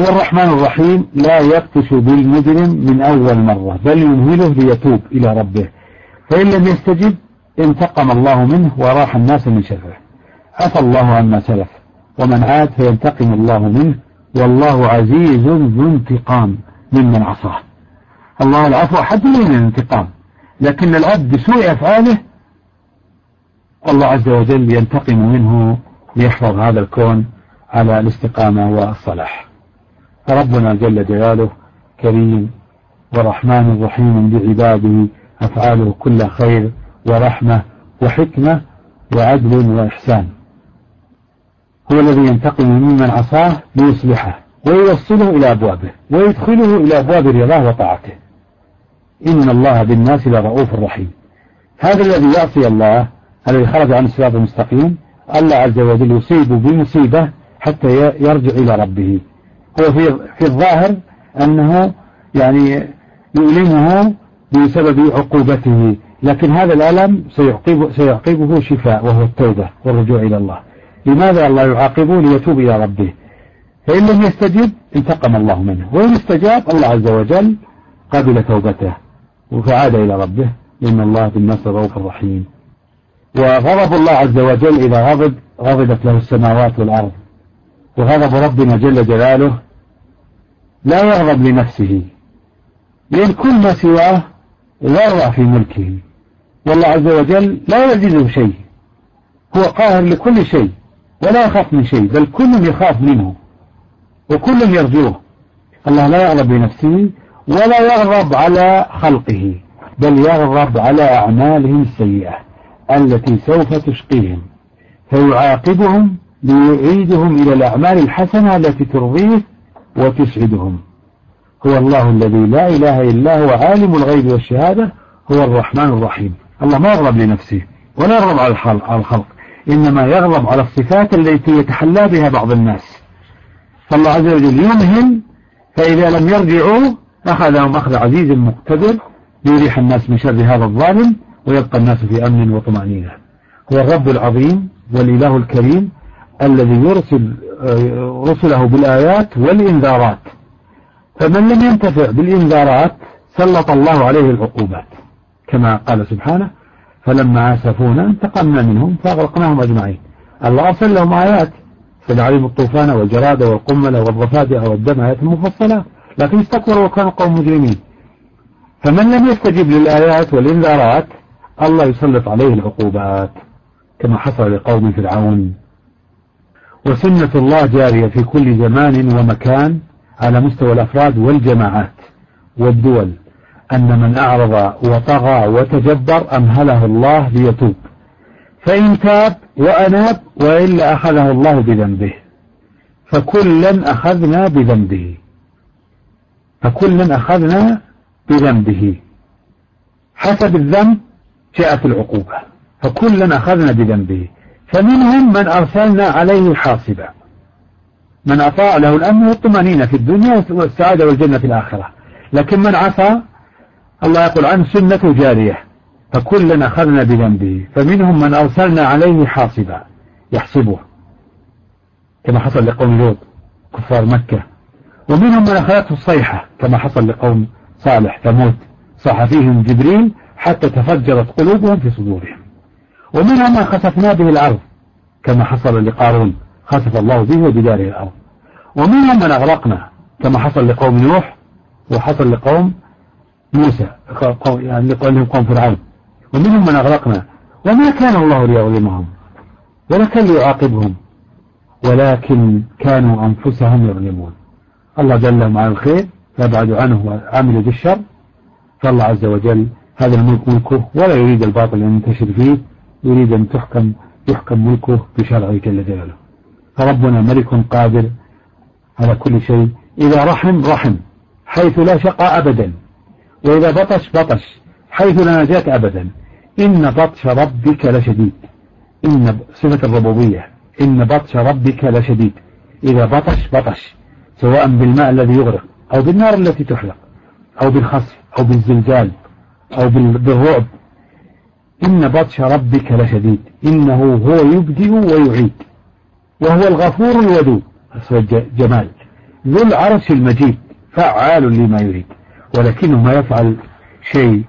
هو الرحمن الرحيم لا يبطش بالمجرم من أول مرة بل يمهله ليتوب إلى ربه. فإن لم يستجب انتقم الله منه وراح الناس من شره. عفى الله عما سلف. ومن عاد فينتقم الله منه. والله عزيز ذو انتقام ممن عصاه. الله العفو حد من الانتقام. لكن العبد بسوء أفعاله الله عز وجل ينتقم منه ليحفظ هذا الكون على الاستقامة والصلاح. فربنا جل جلاله كريم ورحمن رحيم بعباده أفعاله كل خير ورحمة وحكمة وعدل وإحسان. هو الذي ينتقم ممن عصاه ليصلحه ويوصله إلى أبوابه ويدخله إلى أبواب رضاه وطاعته. إن الله بالناس لرؤوف رحيم. هذا الذي يعصي الله الذي خرج عن الصراط المستقيم الله عز وجل يصيب بمصيبة حتى يرجع إلى ربه. هو في في الظاهر أنه يعني يؤلمه بسبب عقوبته لكن هذا الألم سيعقب سيعقبه شفاء وهو التوبة والرجوع إلى الله. لماذا الله يعاقبه؟ ليتوب إلى ربه. فإن لم يستجب انتقم الله منه. وإن استجاب الله عز وجل قبل توبته. فعاد إلى ربه. إن الله بالناس رؤوف رحيم. وغضب الله عز وجل إذا غضب غضبت له السماوات والأرض. وغضب ربنا جل جلاله لا يغضب لنفسه. لأن كل ما سواه ذرة في ملكه. والله عز وجل لا يعجزه شيء. هو قاهر لكل شيء. ولا يخاف من شيء. بل كل يخاف منه. وكل يرجوه. الله لا يغضب لنفسه. ولا يغضب على خلقه بل يغضب على أعمالهم السيئة التي سوف تشقيهم. فيعاقبهم ليعيدهم إلى الأعمال الحسنة التي ترضيه وتسعدهم. هو الله الذي لا إله إلا هو عالم الغيب والشهادة هو الرحمن الرحيم. الله ما يغضب لنفسه ولا يغضب على الخلق إنما يغضب على الصفات التي يتحلى بها بعض الناس. فالله عز وجل يمهل فإذا لم يرجعوا أخذهم أخذ عزيز مقتدر ليريح الناس من شر هذا الظالم ويبقى الناس في أمن وطمأنينة. هو الرب العظيم والإله الكريم الذي يرسل آه، رسله بالآيات والإنذارات. فمن لم ينتفع بالإنذارات سلط الله عليه العقوبات. كما قال سبحانه فلما آسفونا انتقمنا منهم فأغرقناهم أجمعين. الله أرسل لهم آيات سل عليهم الطوفان والجراد والقمل والضفادع والدم آيات مفصلات لكن استكبروا وكانوا قوم مجرمين. فمن لم يستجب للآيات والإنذارات الله يسلط عليه العقوبات كما حصل لقوم فرعون. وسنة الله جارية في كل زمان ومكان على مستوى الأفراد والجماعات والدول أن من أعرض وطغى وتجبر أمهله الله ليتوب. فإن تاب وأناب وإلا أخذه الله بذنبه. فكلا أخذنا بذنبه. فكلا أخذنا بذنبه. حسب الذنب جاءت العقوبة. فكلا أخذنا بذنبه. فمنهم من أرسلنا عليه حاصبا. من أطاع له الأمن والطمأنينة في الدنيا والسعادة والجنة في الآخرة. لكن من عصى الله يقول عنه سنة جارية. فكلا أخذنا بذنبه. فمنهم من أرسلنا عليه حاصبا. يحسبه. كما حصل لقوم لوط كفار مكة. ومنهم من أخذته الصيحة كما حصل لقوم صالح ثمود صاح فيهم جبريل حتى تفجرت قلوبهم في صدورهم. ومنهم من خسفنا به الأرض كما حصل لقارون خسف الله به وبداره الأرض. ومنهم من أغرقنا كما حصل لقوم نوح وحصل لقوم موسى يعني لقوم قوم فرعون. ومنهم من أغرقنا وما كان الله ليظلمهم ولا كان ليعاقبهم ولكن كانوا أنفسهم يظلمون. الله دلهم على الخير فابعدوا عنه وعملوا بالشر. فالله عز وجل هذا الملك ملكه ولا يريد الباطل أن ينتشر فيه يريد أن تحكم يحكم ملكه بشرعه جل جلاله. فربنا ملك قادر على كل شيء. إذا رحم رحم حيث لا شقى أبدا. وإذا بطش بطش حيث لا نجاة أبدا. إن بطش ربك لشديد. إن صفة الربوبية إن بطش ربك لشديد. إذا بطش بطش. سواء بالماء الذي يغرق أو بالنار التي تحرق أو بالخسف أو بالزلزال أو بالرعب. إن بطش ربك لشديد إنه هو يبدئ ويعيد وهو الغفور الودود. جمال ذو العرش المجيد فعال لما يريد. ولكنه ما يفعل شيء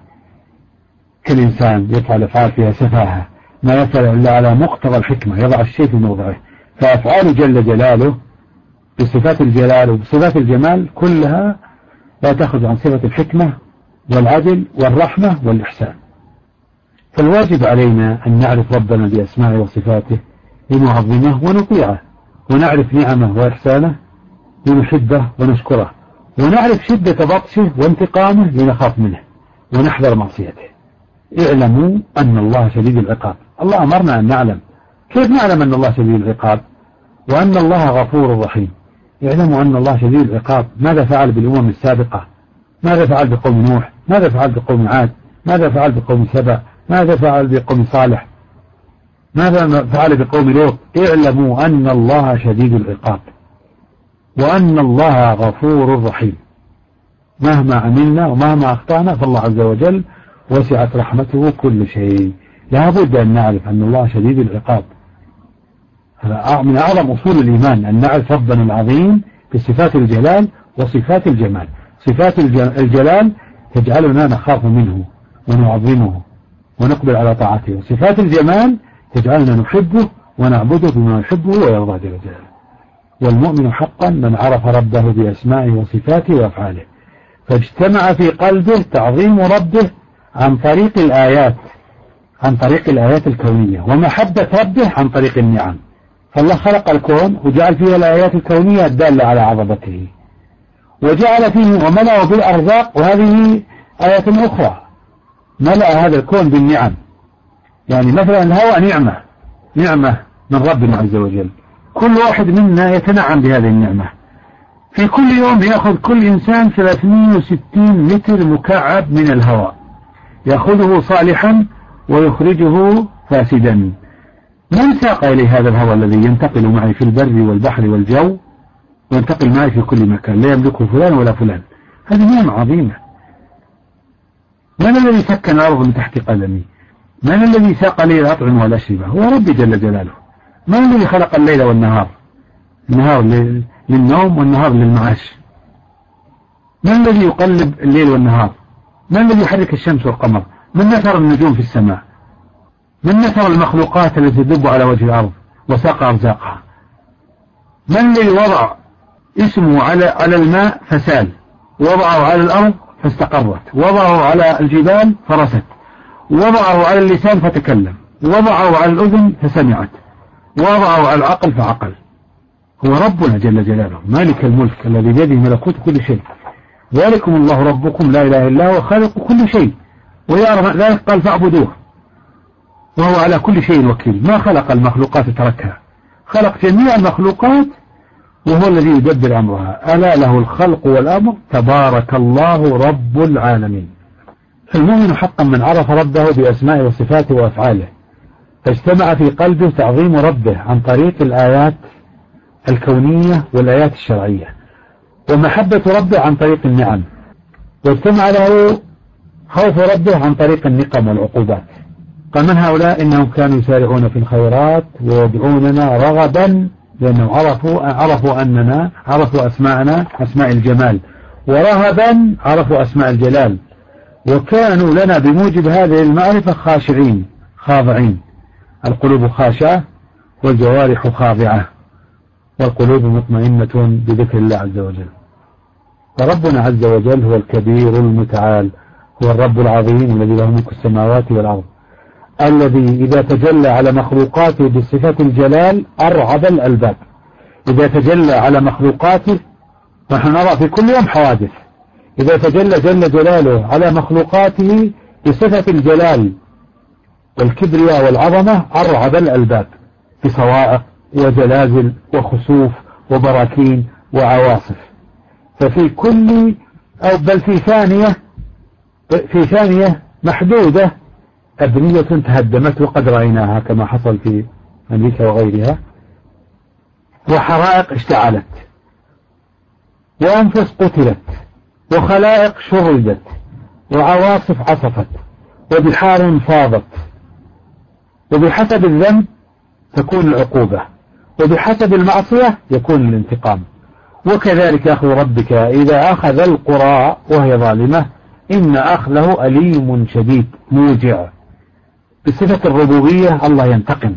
كالإنسان يفعل أفعال فيها سفاهة. ما يفعل إلا على مقتضى الحكمة يضع الشيء في موضعه. فأفعال جل جلاله بصفات الجلال وبصفات الجمال كلها لا تخرج عن صفة الحكمة والعدل والرحمة والإحسان. فالواجب علينا أن نعرف ربنا بأسمائه وصفاته لنعظمه ونطيعه ونعرف نعمه وإحسانه لنحبه ونشكره ونعرف شدة بطشه وانتقامه لنخاف منه ونحذر معصيته. اعلموا أن الله شديد العقاب. الله أمرنا أن نعلم. كيف نعلم أن الله شديد العقاب؟ وأن الله غفور رحيم. اعلموا أن الله شديد العقاب. ماذا فعل بالأمم السابقة؟ ماذا فعل بقوم نوح؟ ماذا فعل بقوم عاد؟ ماذا فعل بقوم سبأ؟ ماذا فعل بقوم صالح؟ ماذا فعل بقوم لوط؟ اعلموا أن الله شديد العقاب وأن الله غفور رحيم. مهما عملنا ومهما أخطأنا فالله عز وجل وسعت رحمته كل شيء. لا بد أن نعرف أن الله شديد العقاب. من أعظم أصول الإيمان أن نعرف ربنا العظيم بصفات الجلال وصفات الجمال. صفات الجلال تجعلنا نخاف منه ونعظمه ونقبل على طاعته. وصفات الجمال تجعلنا نحبه ونعبده بما يحبه ويرضى جل جلاله. والمؤمن حقا من عرف ربه بأسمائه وصفاته وأفعاله. فاجتمع في قلبه تعظيم ربه عن طريق الآيات عن طريق الآيات الكونية ومحبة ربه عن طريق النعم. فالله خلق الكون وجعل فيه الآيات الكونية الدالة على عظمته. وجعل فيه وملأه بالأرزاق وهذه آية أخرى. ملأ هذا الكون بالنعم. يعني مثلا الهواء نعمة. نعمة من ربنا عز وجل. كل واحد منا يتنعم بهذه النعمة. في كل يوم يأخذ كل إنسان 360 متر مكعب من الهواء. يأخذه صالحا ويخرجه فاسدا. من ساق إلي هذا الهواء الذي ينتقل معي في البر والبحر والجو وينتقل معي في كل مكان لا يملكه فلان ولا فلان. هذه نعمة عظيمة. من الذي سكن الأرض من تحت قدمي من الذي ساق لي الأطعمة والأشربة هو ربي جل جلاله. من الذي خلق الليل والنهار؟ النهار للنوم والنهار للمعاش. من الذي يقلب الليل والنهار؟ من الذي يحرك الشمس والقمر؟ من نثر النجوم في السماء؟ من نثر المخلوقات التي تدب على وجه الأرض وساق أرزاقها؟ من الذي وضع اسمه على على الماء فسال وضعه على الأرض فاستقرت. وضعه على الجبال فرست. وضعه على اللسان فتكلم. وضعه على الأذن فسمعت. وضعه على العقل فعقل. هو ربنا جل جلاله مالك الملك الذي بيده ملكوت كل شيء. ذلكم الله ربكم لا إله إلا هو خالق كل شيء. ويعرف ذلك قال فاعبدوه. وهو على كل شيء وكيل. ما خلق المخلوقات تركها. خلق جميع المخلوقات وهو الذي يدبر أمرها. ألا له الخلق والأمر؟ تبارك الله رب العالمين. فالمؤمن حقا من عرف ربه بأسمائه وصفاته وأفعاله. فاجتمع في قلبه تعظيم ربه عن طريق الآيات الكونية والآيات الشرعية. ومحبة ربه عن طريق النعم. واجتمع له خوف ربه عن طريق النقم والعقوبات. قال من هؤلاء؟ إنهم كانوا يسارعون في الخيرات ويدعوننا رغبا لأنهم عرفوا عرفوا أننا عرفوا أسماءنا أسماء الجمال. ورهبا عرفوا أسماء الجلال. وكانوا لنا بموجب هذه المعرفة خاشعين خاضعين. القلوب خاشعة والجوارح خاضعة. والقلوب مطمئنة بذكر الله عز وجل. فربنا عز وجل هو الكبير المتعال هو الرب العظيم الذي له ملك السماوات والأرض. الذي إذا تجلى على مخلوقاته بصفة الجلال أرعب الألباب. إذا تجلى على مخلوقاته نحن نرى في كل يوم حوادث. إذا تجلى جل جلاله على مخلوقاته بصفة الجلال والكبرياء والعظمة أرعب الألباب بصواعق وزلازل وخسوف وبراكين وعواصف. ففي كل أو بل في ثانية في ثانية محدودة أبنية تهدمت وقد رأيناها كما حصل في أمريكا وغيرها. وحرائق اشتعلت. وأنفس قتلت. وخلائق شردت وعواصف عصفت. وبحار فاضت. وبحسب الذنب تكون العقوبة. وبحسب المعصية يكون الانتقام. وكذلك أخذ ربك إذا أخذ القرى وهي ظالمة إن أخذه أليم شديد موجع. بصفة الربوبية الله ينتقم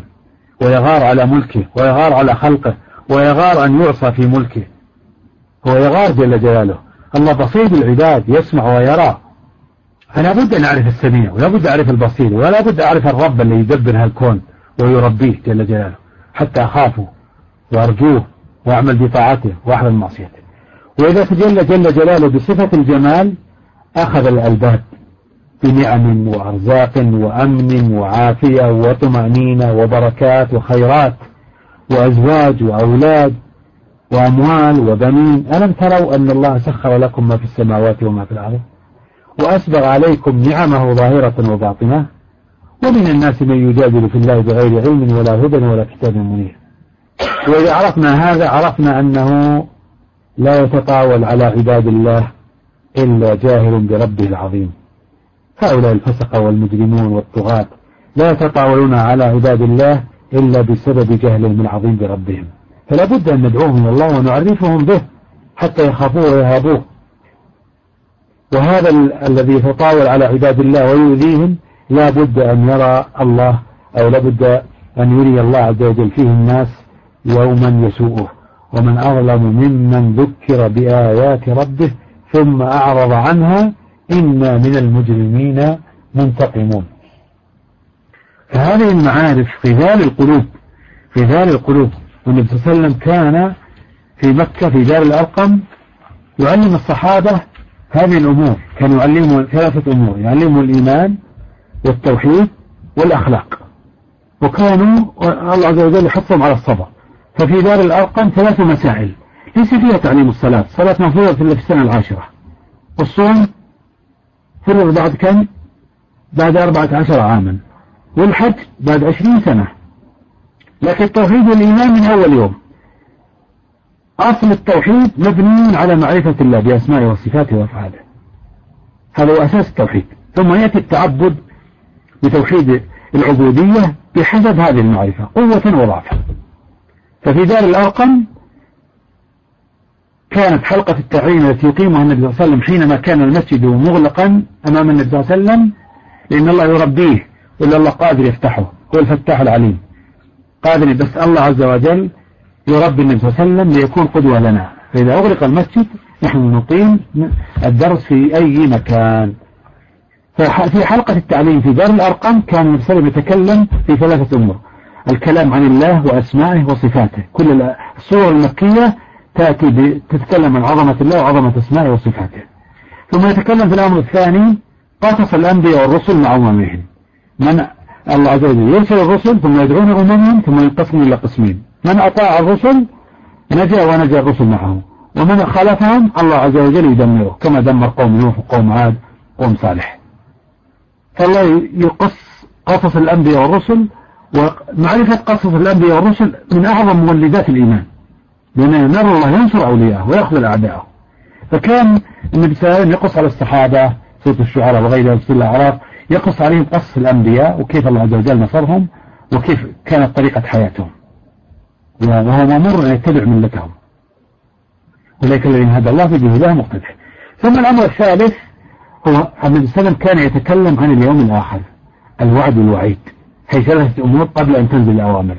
ويغار على ملكه ويغار على خلقه ويغار أن يعصى في ملكه. هو يغار جل جلاله. الله بصير بالعباد يسمع ويرى. فلا بد أن أعرف السميع ولا بد أعرف البصير ولا بد أعرف الرب الذي يدبر هالكون ويربيه جل جلاله. حتى أخافه وأرجوه وأعمل بطاعته وأحمل معصيته. وإذا تجلى جل جلاله بصفة الجمال أخذ الألباب. بنعم وأرزاق وأمن وعافية وطمأنينة وبركات وخيرات وأزواج وأولاد وأموال وبنين. ألم تروا أن الله سخر لكم ما في السماوات وما في الأرض؟ وأسبغ عليكم نعمه ظاهرة وباطنة. ومن الناس من يجادل في الله بغير علم ولا هدى ولا كتاب منير. وإذا عرفنا هذا عرفنا أنه لا يتطاول على عباد الله إلا جاهل بربه العظيم. هؤلاء الفسقة والمجرمون والطغاة لا يتطاولون على عباد الله إلا بسبب جهلهم العظيم بربهم فلا بد أن ندعوهم إلى الله ونعرفهم به حتى يخافوه ويهابوه. وهذا الذي يتطاول على عباد الله ويؤذيهم لا بد أن يرى الله أو لا بد أن يري الله عز وجل فيه الناس يوما يسوءه. ومن أظلم ممن ذكر بآيات ربه ثم أعرض عنها إنا من المجرمين منتقمون. فهذه المعارف في ذال القلوب في ذال القلوب. والنبي صلى الله عليه وسلم كان في مكة في دار الأرقم يعلم الصحابة هذه الأمور. كان يعلمهم ثلاثة أمور يعلمهم الإيمان والتوحيد والأخلاق. وكانوا الله عز وجل يحثهم على الصبر ففي دار الأرقم ثلاث مسائل. ليس فيها تعليم الصلاة. الصلاة مفروضة في السنة العاشرة. والصوم فرض بعد كم؟ بعد أربعة عشر عاما. والحج بعد عشرين سنة. لكن التوحيد والإيمان من أول يوم. أصل التوحيد مبني على معرفة الله بأسمائه وصفاته وأفعاله. هذا هو أساس التوحيد. ثم يأتي التعبد بتوحيد العبودية بحسب هذه المعرفة قوة وضعفا ففي دار الأرقم كانت حلقة التعليم التي يقيمها النبي صلى الله عليه وسلم حينما كان المسجد مغلقا أمام النبي صلى الله عليه وسلم لأن الله يربيه ولا الله قادر يفتحه هو الفتاح العليم. قادر بس الله عز وجل يربي النبي صلى الله عليه وسلم ليكون قدوة لنا. فإذا أغلق المسجد نحن نقيم الدرس في أي مكان. ففي حلقة التعليم في دار الأرقام كان النبي صلى الله عليه وسلم يتكلم في ثلاثة أمور. الكلام عن الله وأسمائه وصفاته. كل الصور المكية تأتي تتكلم عن عظمة الله وعظمة أسمائه وصفاته. ثم يتكلم في الأمر الثاني قصص الأنبياء والرسل مع أممهم من الله عز وجل يرسل الرسل ثم يدعون أممهم ثم ينقسم إلى قسمين. من أطاع الرسل نجا ونجا الرسل معه ومن خالفهم الله عز وجل يدمره كما دمر قوم نوح وقوم عاد وقوم صالح. فالله يقص قصص الأنبياء والرسل ومعرفة قصص الأنبياء والرسل من أعظم مولدات الإيمان. لأن نرى الله ينصر أولياءه ويأخذ أعداءه. فكان النبي صلى الله عليه وسلم يقص على الصحابة سورة الشعراء وغيرها في الأعراف يقص عليهم قص الأنبياء وكيف الله عز وجل نصرهم وكيف كانت طريقة حياتهم. وهو مأمور أن يتبع ملتهم. أولئك الذين هدى الله في الله مقتدر ثم الأمر الثالث هو النبي صلى الله عليه وسلم كان يتكلم عن اليوم الآخر الوعد والوعيد هي ثلاثة أمور قبل أن تنزل الأوامر.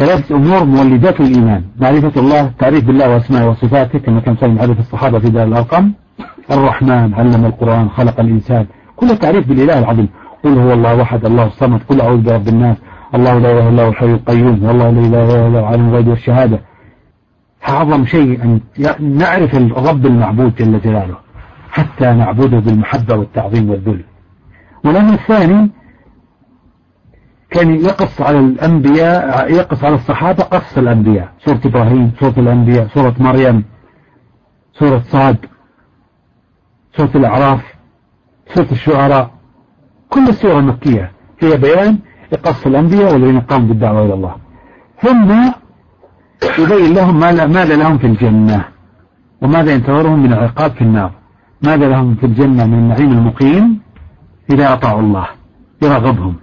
ثلاثة أمور مولدات الإيمان. معرفة الله تعريف بالله وأسمائه وصفاته كما كان صلى معرفة الصحابة في دار الأرقم. الرحمن علم القرآن خلق الإنسان. كل تعريف بالإله العظيم. قل هو الله واحد الله الصمد قل أعوذ برب الناس. الله لا إله إلا هو الحي القيوم. والله لا إله إلا هو عالم الغيب والشهادة. أعظم شيء أن نعرف الرب المعبود جل جلاله حتى نعبده بالمحبة والتعظيم والذل. والأمر الثاني كان يقص على الأنبياء يقص على الصحابة قص الأنبياء. سورة إبراهيم سورة الأنبياء سورة مريم سورة صاد سورة الأعراف سورة الشعراء. كل السورة المكية فيها بيان يقص الأنبياء والذين قاموا بالدعوة إلى الله. ثم يبين لهم ماذا لهم في الجنة وماذا ينتظرهم من العقاب في النار. ماذا لهم في الجنة من النعيم المقيم؟ إذا أطاعوا الله يرغبهم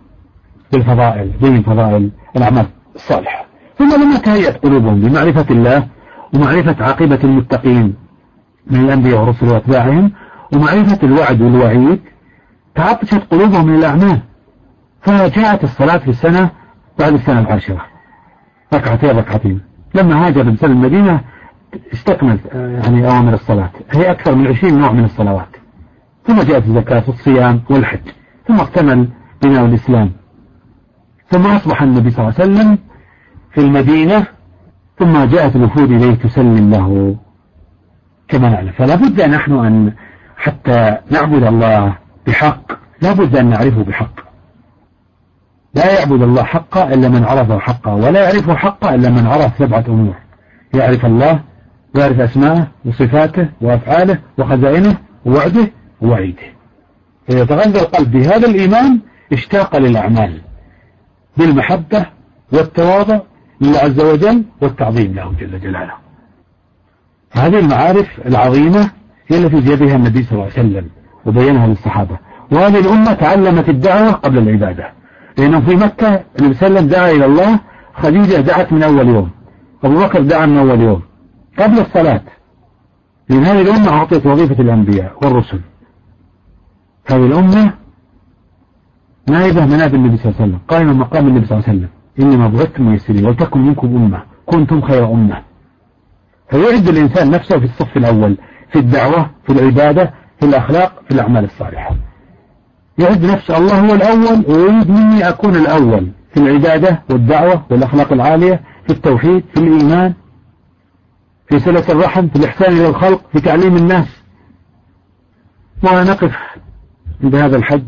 بالفضائل من فضائل الأعمال الصالحة. ثم لما تهيأت قلوبهم بمعرفة الله ومعرفة عاقبة المتقين من الأنبياء والرسل وأتباعهم ومعرفة الوعد والوعيد تعطشت قلوبهم للأعمال فجاءت الصلاة في السنة بعد السنة العاشرة. ركعتين ركعتين. لما هاجر الإنسان المدينة استكمل يعني أوامر الصلاة. هي أكثر من عشرين نوع من الصلوات. ثم جاءت الزكاة والصيام والحج. ثم اكتمل بناء الإسلام. ثم أصبح النبي صلى الله عليه وسلم في المدينة ثم جاءت الوفود إليه تسلم له. كما نعلم. فلا بد نحن أن حتى نعبد الله بحق لا بد أن نعرفه بحق. لا يعبد الله حقا إلا من عرفه حقا ولا يعرفه حقا إلا من عرف سبعة أمور. يعرف الله ويعرف أسماءه وصفاته وأفعاله وخزائنه ووعده ووعيده. إذا تغذى القلب بهذا الإيمان اشتاق للأعمال. بالمحبة والتواضع لله عز وجل والتعظيم له جل جلاله. هذه المعارف العظيمة هي التي بها النبي صلى الله عليه وسلم وبينها للصحابة. وهذه الأمة تعلمت الدعوة قبل العبادة. لأنه في مكة النبي صلى الله عليه وسلم دعا إلى الله خديجة دعت من أول يوم. أبو بكر دعا من أول يوم. قبل الصلاة. لأن هذه الأمة أعطيت وظيفة الأنبياء والرسل. هذه الأمة نائبة مناب النبي صلى الله عليه وسلم؟ قائمة مقام النبي صلى الله عليه وسلم. إنما بعثتم ميسرين ولتكن منكم أمة. كنتم خير أمة. فيعد الإنسان نفسه في الصف الأول في الدعوة في العبادة في الأخلاق في الأعمال الصالحة. يعد نفسه الله هو الأول ويريد مني أكون الأول في العبادة والدعوة والأخلاق العالية في التوحيد في الإيمان في صلة الرحم في الإحسان إلى الخلق في تعليم الناس. ونقف عند هذا الحد.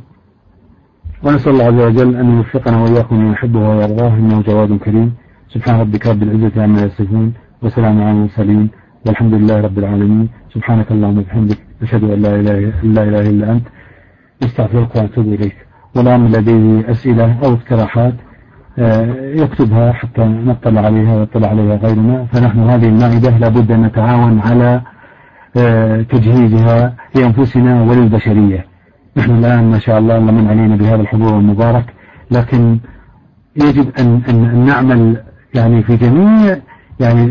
ونسأل الله عز وجل أن يوفقنا وإياكم من يحبه ويرضاه إنه جواد كريم. سبحان ربك رب العزة عما يصفون وسلام على المرسلين. والحمد لله رب العالمين. سبحانك اللهم وبحمدك نشهد أن لا إله إلا إله إلا أنت. نستغفرك ونتوب إليك. والآن لديه أسئلة أو اقتراحات آه، يكتبها حتى نطلع عليها ويطلع عليها غيرنا. فنحن هذه المائدة لابد أن نتعاون على آه، تجهيزها لأنفسنا وللبشرية. نحن الآن ما شاء الله الله من علينا بهذا الحضور المبارك لكن يجب أن, أن نعمل يعني في جميع يعني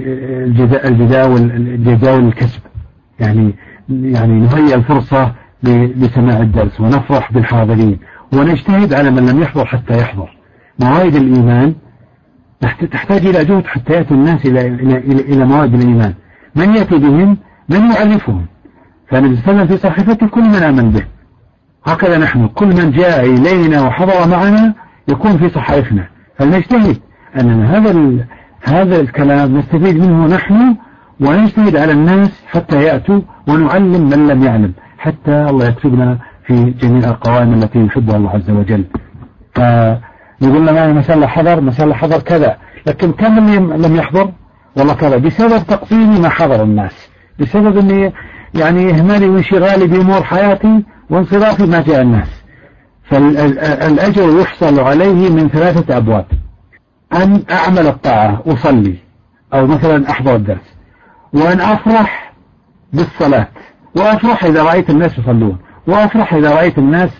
الجداول الجداول الكسب يعني يعني نهيئ الفرصة لسماع الدرس ونفرح بالحاضرين ونجتهد على من لم يحضر حتى يحضر. موائد الإيمان تحتاج إلى جهد حتى يأتي الناس إلى إلى إلى موائد الإيمان. من يأتي بهم؟ من يعرفهم؟ فالنبي صلى الله عليه وسلم في صحيفته كل من آمن به. هكذا نحن كل من جاء إلينا وحضر معنا يكون في صحائفنا. فلنجتهد أننا هذا هذا الكلام نستفيد منه نحن ونجتهد على الناس حتى يأتوا ونعلم من لم يعلم حتى الله يكتبنا في جميع القوائم التي يحبها الله عز وجل. فيقول لنا الله حضر الله حضر كذا. لكن كم لم يحضر؟ والله كذا. بسبب تقصيري ما حضر الناس. بسبب إني يعني إهمالي وانشغالي بأمور حياتي وانصرافي ما جاء الناس. فالأجر يحصل عليه من ثلاثة أبواب. أن أعمل الطاعة أصلي أو مثلا أحضر الدرس. وأن أفرح بالصلاة. وأفرح إذا رأيت الناس يصلون. وأفرح إذا رأيت الناس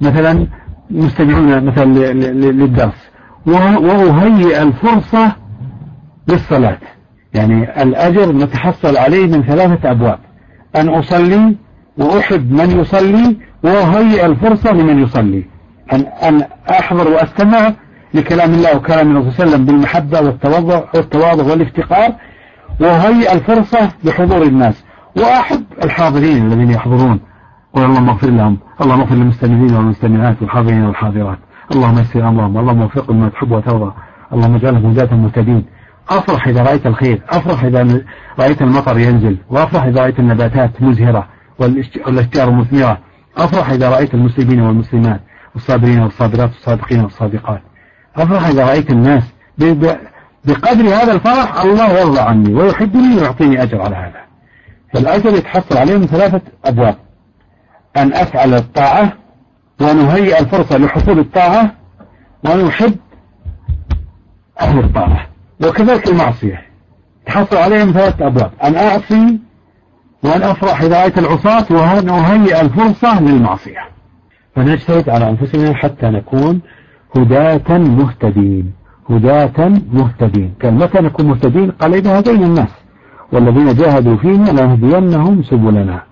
مثلا مستمعون مثلا للدرس. وأهيئ الفرصة للصلاة. يعني الأجر نتحصل عليه من ثلاثة أبواب. أن أصلي وأحب من يصلي وهيئ الفرصة لمن يصلي. أن, أن أحضر وأستمع لكلام الله وكلام النبي صلى الله عليه وسلم بالمحبة والتواضع والتواضع والافتقار. وهيئ الفرصة لحضور الناس. وأحب الحاضرين الذين يحضرون. قل اللهم اغفر لهم. اللهم اغفر للمستمعين والمستمعات والحاضرين والحاضرات. اللهم يسر أمرهم. اللهم وفقهم ما تحب وترضى. اللهم اجعلهم هداة مهتدين. أفرح إذا رأيت الخير. أفرح إذا رأيت المطر ينزل. وأفرح إذا رأيت النباتات مزهرة. والأشجار مثمرة. أفرح إذا رأيت المسلمين والمسلمات والصابرين والصابرات والصادقين والصادقات. أفرح إذا رأيت الناس بقدر هذا الفرح الله يرضى عني ويحبني ويعطيني أجر على هذا. فالأجر يتحصل عليه من ثلاثة أبواب. أن أفعل الطاعة ونهيئ الفرصة لحصول الطاعة ونحب أهل الطاعة. وكذلك المعصية. تحصل عليهم ثلاثة أبواب. أن أعصي وأن أفرح إذا رأيت العصاة وأن أهيئ الفرصة للمعصية. فنجتهد على أنفسنا حتى نكون هداة مهتدين. هداة مهتدين. كان متى نكون مهتدين؟ قال إذا هدينا الناس. والذين جاهدوا فينا لنهدينهم سبلنا.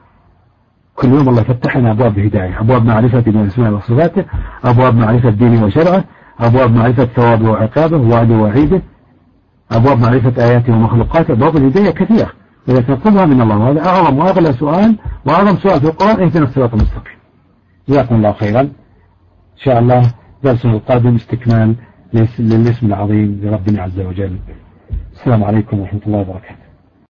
كل يوم الله يفتح لنا أبواب الهداية. أبواب معرفة من أسماء وصفاته. أبواب معرفة دينه وشرعه. أبواب معرفة ثوابه وعقابه ووعده ووعيده. أبواب معرفة آياته ومخلوقاته. أبواب الهداية كثيرة. إذا تطلبها من الله وهذا أعظم وأغلى سؤال وأعظم سؤال في القرآن اهدنا الصراط المستقيم. جزاكم الله خيرا. إن شاء الله درسنا القادم استكمال للاسم العظيم لربنا عز وجل. السلام عليكم ورحمة الله وبركاته.